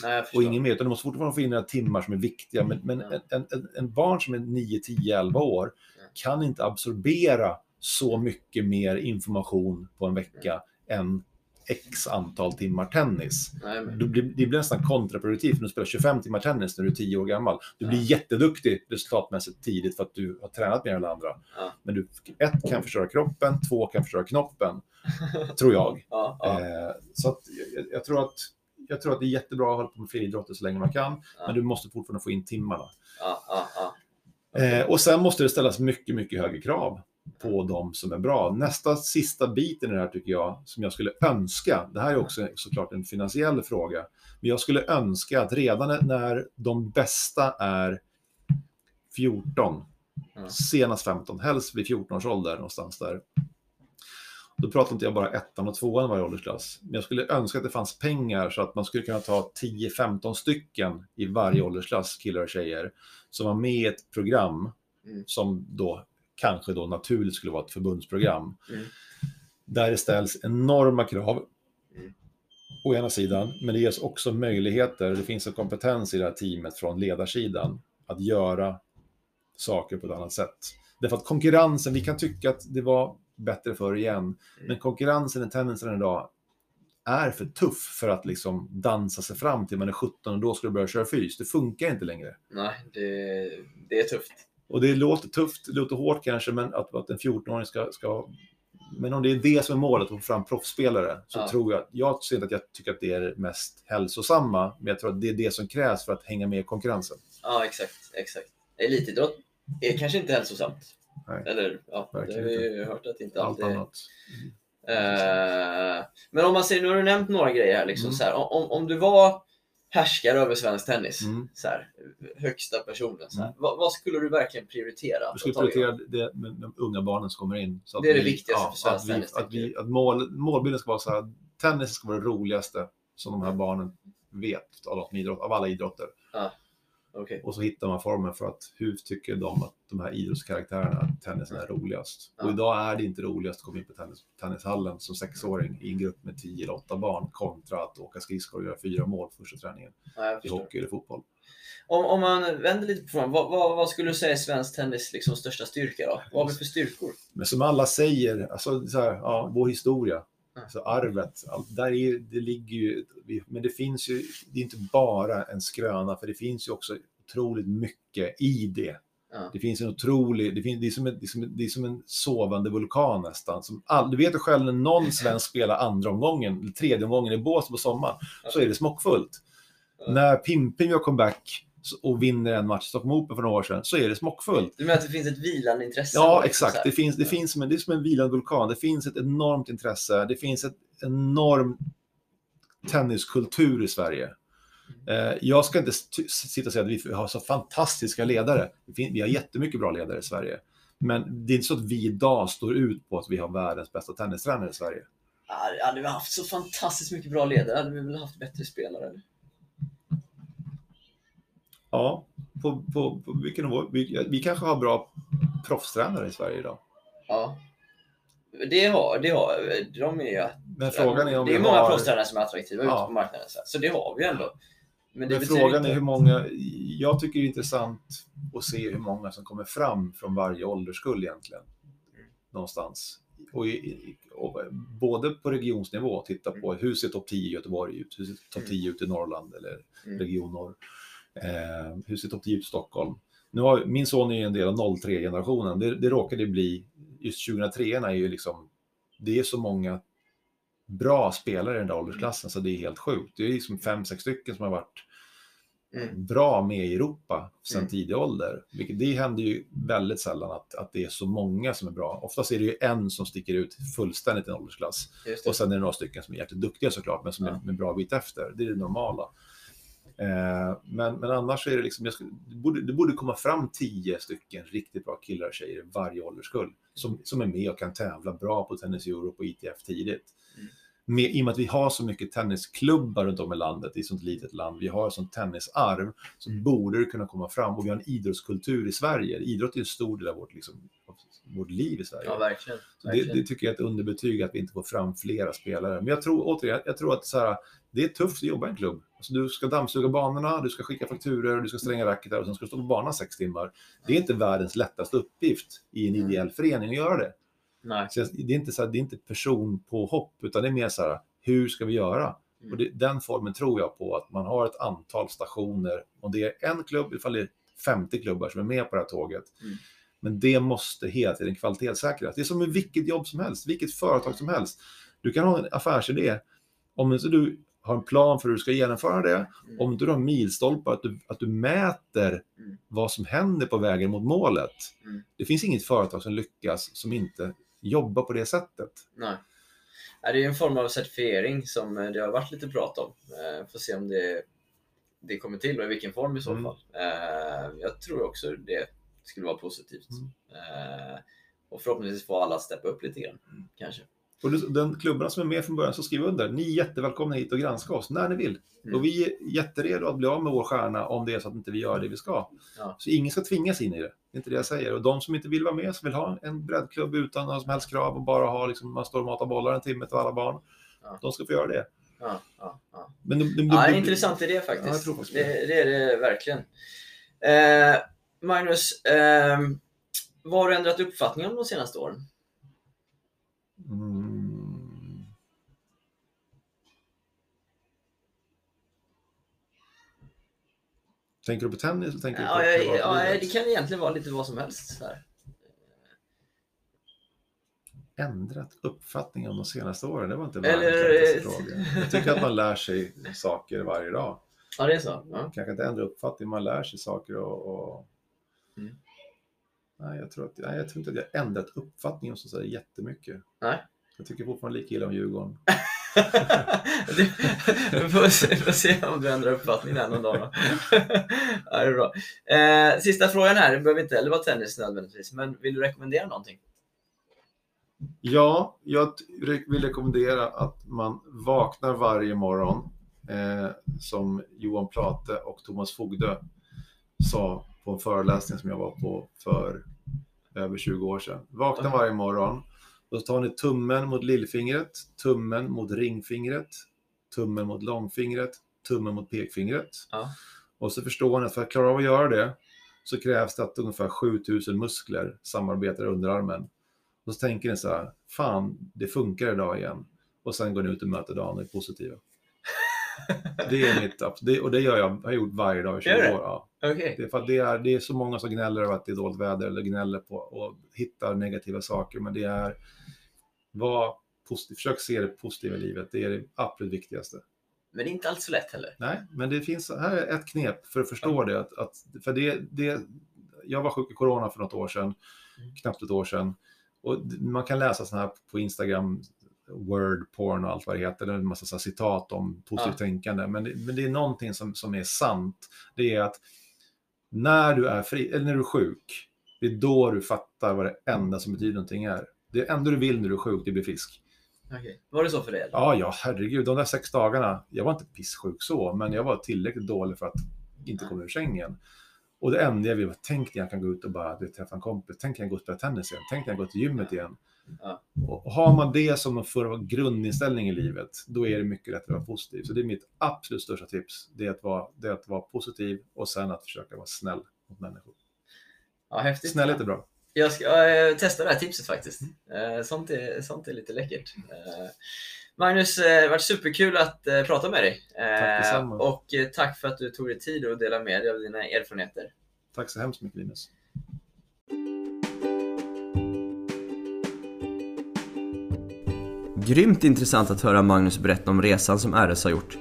Nej, och inget mer, utan du måste fortfarande få in några timmar som är viktiga. Men, men en, en, en barn som är 9, 10, 11 år kan inte absorbera så mycket mer information på en vecka än x antal timmar tennis. Nej, men, blir, det blir nästan kontraproduktivt när du spelar 25 timmar tennis när du är 10 år gammal. Du blir Ja. jätteduktig resultatmässigt tidigt för att du har tränat mer än andra. Ja. Men du, ett, kan förstöra kroppen, två, kan förstöra knoppen, *laughs* tror jag. ja, Eh, så att jag, jag, tror att, jag tror att det är jättebra att hålla på med friidrotter så länge man kan, men du måste fortfarande få in timmarna. Eh, och sen måste det ställas mycket, mycket högre krav på de som är bra. Nästa sista biten i det här tycker jag, som jag skulle önska, det här är också såklart en finansiell fråga, men jag skulle önska att redan när de bästa är 14, Ja. senast 15, helst vid 14 års ålder någonstans där. Då pratar inte jag bara ettan och tvåan i varje åldersklass. Men jag skulle önska att det fanns pengar så att man skulle kunna ta 10-15 stycken i varje åldersklass, killar och tjejer, som var med i ett program Mm. som då kanske då naturligt skulle vara ett förbundsprogram. Mm. Där det ställs enorma krav Mm. å ena sidan, men det ges också möjligheter, det finns en kompetens i det här teamet från ledarsidan att göra saker på ett annat sätt. Därför att konkurrensen, vi kan tycka att det var bättre förr igen, men konkurrensen i tennisen idag är för tuff för att liksom dansa sig fram till man är 17 och då ska du börja köra fys. Det funkar inte längre. Nej, det, det är tufft. Och det låter tufft, det låter hårt kanske, men att, att en 14-åring ska, ska... Men om det är det som är målet, att få fram proffsspelare, så Ja. tror jag... Jag ser inte att jag tycker att det är det mest hälsosamma, men jag tror att det är det som krävs för att hänga med i konkurrensen. Ja, exakt. exakt. Elitidrott är kanske inte hälsosamt. Nej. Eller, ja, det har vi ju hört att inte Allt alltid är. annat. Eh, men om man säger, nu har du nämnt några grejer här, liksom, Mm. så här om, om du var härskare över svensk tennis, Mm. så här, högsta personen, så Mm. vad, vad skulle du verkligen prioritera? Jag skulle prioritera det med de unga barnen som kommer in. Så Det är det vi- viktigaste ja, för svensk att vi, tennis, Att, vi, att mål, målbilden ska vara så här, tennis ska vara det roligaste som de här barnen vet av, idrott, av alla idrotter. Okej. Och så hittar man formen för att hur tycker de att de här idrottskaraktärerna att tennisen är roligast. Ja. Och idag är det inte roligast att komma in på tennis, tennishallen som sexåring i en grupp med 10 eller 8 barn kontra att åka skridskor och göra fyra mål första träningen Ja, i hockey eller fotboll. Om, om man vänder lite på frågan, vad, vad, vad skulle du säga är svensk tennis liksom, största styrka då? Vad har vi för styrkor? Men som alla säger, alltså så här, ja, vår historia, Ja. alltså arvet, allt, där är, det ligger ju, men det finns ju, det är inte bara en skröna, för det finns ju också otroligt mycket i det. Ja. Det finns en otrolig, det, finns, det, är som en, det, är som en, det är som en sovande vulkan nästan. Som all, du vet ju själv när någon *laughs* svensk spelar andra omgången, eller tredje omgången i bås på sommaren, så är det smockfullt. Ja. När Pimpin gör comeback så- och vinner en match i Stockholm Open för några år sedan, så är det smockfullt. Du menar att det finns ett vilande intresse? Ja, exakt. Det finns, det finns som en, det är som en vilande vulkan. Det finns ett enormt intresse. Det finns ett enorm tenniskultur i Sverige. Eh, Jag ska inte sitta och säga att vi har så fantastiska ledare. Vi har jättemycket bra ledare i Sverige. Men det är inte så att vi idag står ut på att vi har världens bästa tennistränare i Sverige. Hade vi haft så fantastiskt mycket bra ledare hade vi väl haft bättre spelare? Ja, på, på, på vilken nivå? Vi, vi kanske har bra proffstränare i Sverige idag. Ja. Det har, det har de är ju... Men frågan är om det är vi många har... proffstränare som är attraktiva Ja. ute på marknaden. Så, så det har vi ändå. Men, Men frågan inte... är hur många, jag tycker det är intressant att se hur många som kommer fram från varje ålderskull egentligen. Någonstans. Och, i, och både på regionsnivå, titta på hur ser topp 10 i Göteborg ut, hur ser topp 10 ut i Norrland eller Mm. region norr. Eh, hur ser topp 10 ut i Stockholm? Nu har, min son är ju en del av 03-generationen, det, det råkade bli, just 2003 är ju liksom, det är så många bra spelare i den där åldersklassen så det är helt sjukt. Det är liksom fem, sex stycken som har varit Mm. bra med i Europa sedan Mm. tidig ålder. Vilket, det händer ju väldigt sällan att, att det är så många som är bra. Oftast är det ju en som sticker ut fullständigt i en åldersklass. Och sen är det några stycken som är jätteduktiga såklart, men som Ja. är med bra bit efter. Det är det normala. Eh, men, men annars är det liksom, jag skulle, det, borde, det borde komma fram tio stycken riktigt bra killar och tjejer i varje ålderskull. Som, som är med och kan tävla bra på Tennis Europe och ITF tidigt. Med, I och med att vi har så mycket tennisklubbar runt om i landet, i ett sånt litet land, vi har ett sånt tennisarv, så Mm. borde det kunna komma fram. Och vi har en idrottskultur i Sverige. Idrott är en stor del av vårt, liksom, av vårt liv i Sverige. Ja, verkligen. Så det, verkligen. det tycker jag är ett underbetyg att vi inte får fram flera spelare. Men jag tror återigen, jag tror att så här, det är tufft att jobba i en klubb. Alltså, du ska dammsuga banorna, du ska skicka fakturor, du ska stränga racketar och sen ska du stå på banan sex timmar. Det är inte världens lättaste uppgift i en ideell förening att göra det. Nej. Så det är inte, så här, det är inte personpåhopp, utan det är mer så här, hur ska vi göra? Mm. Och det, den formen tror jag på, att man har ett antal stationer. Om det är en klubb, ifall det är 50 klubbar som är med på det här tåget. Mm. Men det måste hela tiden kvalitetssäkras. Det är som med vilket jobb som helst, vilket företag som helst. Du kan ha en affärsidé. Om inte du har en plan för hur du ska genomföra det, Mm. om inte du har milstolpar, att du, att du mäter Mm. vad som händer på vägen mot målet. Mm. Det finns inget företag som lyckas som inte jobbar på det sättet. Nej. Det är en form av certifiering som eh, det har varit lite prat om. Eh, Får se om det, det kommer till och i vilken form i så Mm. fall. Eh, Jag tror också det skulle vara positivt. Mm. Och förhoppningsvis få alla att steppa upp lite grann. Mm. Kanske. Och den klubbarna som är med från början så skriv under. Ni är jättevälkomna hit och granska oss när ni vill. Mm. Och vi är jätteredo att bli av med vår stjärna om det är så att inte vi gör det vi ska. Ja. Så ingen ska tvingas in i det. Det är inte det jag säger. Och de som inte vill vara med, som vill ha en breddklubb utan några som helst krav och bara ha liksom, man står och matar bollar en timme till alla barn. Ja. De ska få göra det. Ja, ja, ja. Men Ja, intressant idé faktiskt. Ja, faktiskt det, det. det är det verkligen. Eh, Magnus, eh, vad har du ändrat uppfattning om de senaste åren? Mm. Tänker du på tennis eller tänker du på Ja, ja, ja, det kan egentligen vara lite vad som helst. Här. ändrat uppfattning om de senaste åren? Det var inte världens fråga. Jag tycker att man lär sig saker varje dag. Ja, det är så. Ja. Kanske inte ändra uppfattning, man lär sig saker och... och... Mm. Nej, jag tror, att, nej, jag tror inte att jag ändrat uppfattning om så säga jättemycket. Nej. Jag tycker fortfarande lika illa om Djurgården. *laughs* Du- Vi får, se- får se om du ändrar uppfattning där någon dag. Ja, det är bra. Eh, sista frågan här, det behöver inte heller vara tennis nödvändigtvis, men vill du rekommendera någonting? Ja, jag vill rekommendera att man vaknar varje morgon eh, som Johan Plate och Thomas Fogdö sa på en föreläsning som jag var på för över 20 år sedan. Vakna varje morgon och så tar ni tummen mot lillfingret, tummen mot ringfingret, tummen mot långfingret, tummen mot pekfingret. Ja. Och så förstår ni att för att klara av att göra det så krävs det att ungefär 7000 muskler samarbetar i underarmen. Och så tänker ni så här, fan, det funkar idag igen. Och sen går ni ut och möter dagen och är positiva. Det är mitt, det, och det gör jag, har gjort varje dag i 20 Gör det? år. Ja. Okej. Det är för det är, det är så många som gnäller över att det är dåligt väder eller gnäller på och hittar negativa saker. Men det är, var positiv, försök se det positiva i livet. Det är det absolut viktigaste. Men det är inte alltid så lätt heller. Nej, men det finns, här är ett knep för att förstå det. Att, att, för det, det. Jag var sjuk i corona för något år sedan, Mm. knappt ett år sedan. Och man kan läsa sådana här på Instagram, word porn och allt vad det heter, det är en massa citat om positivt Ja. tänkande. Men det, men det är någonting som, som är sant. Det är att när du är fri, eller när du är sjuk, det är då du fattar vad det enda som betyder någonting är. Det enda du vill när du är sjuk, det blir frisk. Okej. Var det så för dig? eller? Ja, ja, herregud. De där sex dagarna, jag var inte pisssjuk så, men jag var tillräckligt dålig för att inte komma ur sängen. Och det enda jag ville var, tänk när jag kan gå ut och bara du, träffa en kompis, tänk när jag går och spela tennis igen, tänk när jag går till gymmet igen. Ja. Och har man det som form av grundinställning i livet, då är det mycket lättare att vara positiv. Så det är mitt absolut största tips, det är att vara, det är att vara positiv och sen att försöka vara snäll mot människor. Ja, häftigt. Snällhet är bra. Jag ska eh, testa det här tipset faktiskt. Eh, sånt, är, sånt är lite läckert. Eh, Magnus, det har varit superkul att eh, prata med dig. Eh, Tack detsamma. och eh, tack för att du tog dig tid att dela med dig av dina erfarenheter. Tack så hemskt mycket Linus. Grymt intressant att höra Magnus berätta om resan som RS har gjort.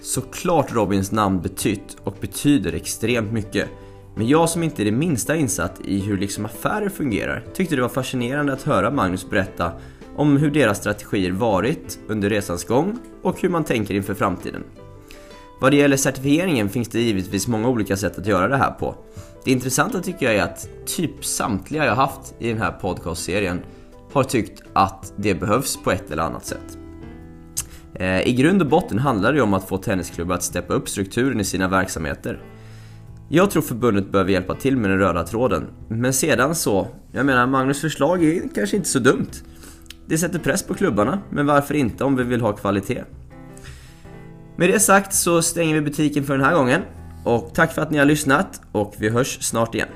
Såklart Robins namn betytt och betyder extremt mycket. Men jag som inte är det minsta insatt i hur liksom affärer fungerar tyckte det var fascinerande att höra Magnus berätta om hur deras strategier varit under resans gång och hur man tänker inför framtiden. Vad det gäller certifieringen finns det givetvis många olika sätt att göra det här på. Det intressanta tycker jag är att typ samtliga jag haft i den här podcastserien har tyckt att det behövs på ett eller annat sätt. Eh, I grund och botten handlar det om att få tennisklubbar att steppa upp strukturen i sina verksamheter. Jag tror förbundet behöver hjälpa till med den röda tråden, men sedan så, jag menar Magnus förslag är kanske inte så dumt. Det sätter press på klubbarna, men varför inte om vi vill ha kvalitet? Med det sagt så stänger vi butiken för den här gången. Och tack för att ni har lyssnat och vi hörs snart igen.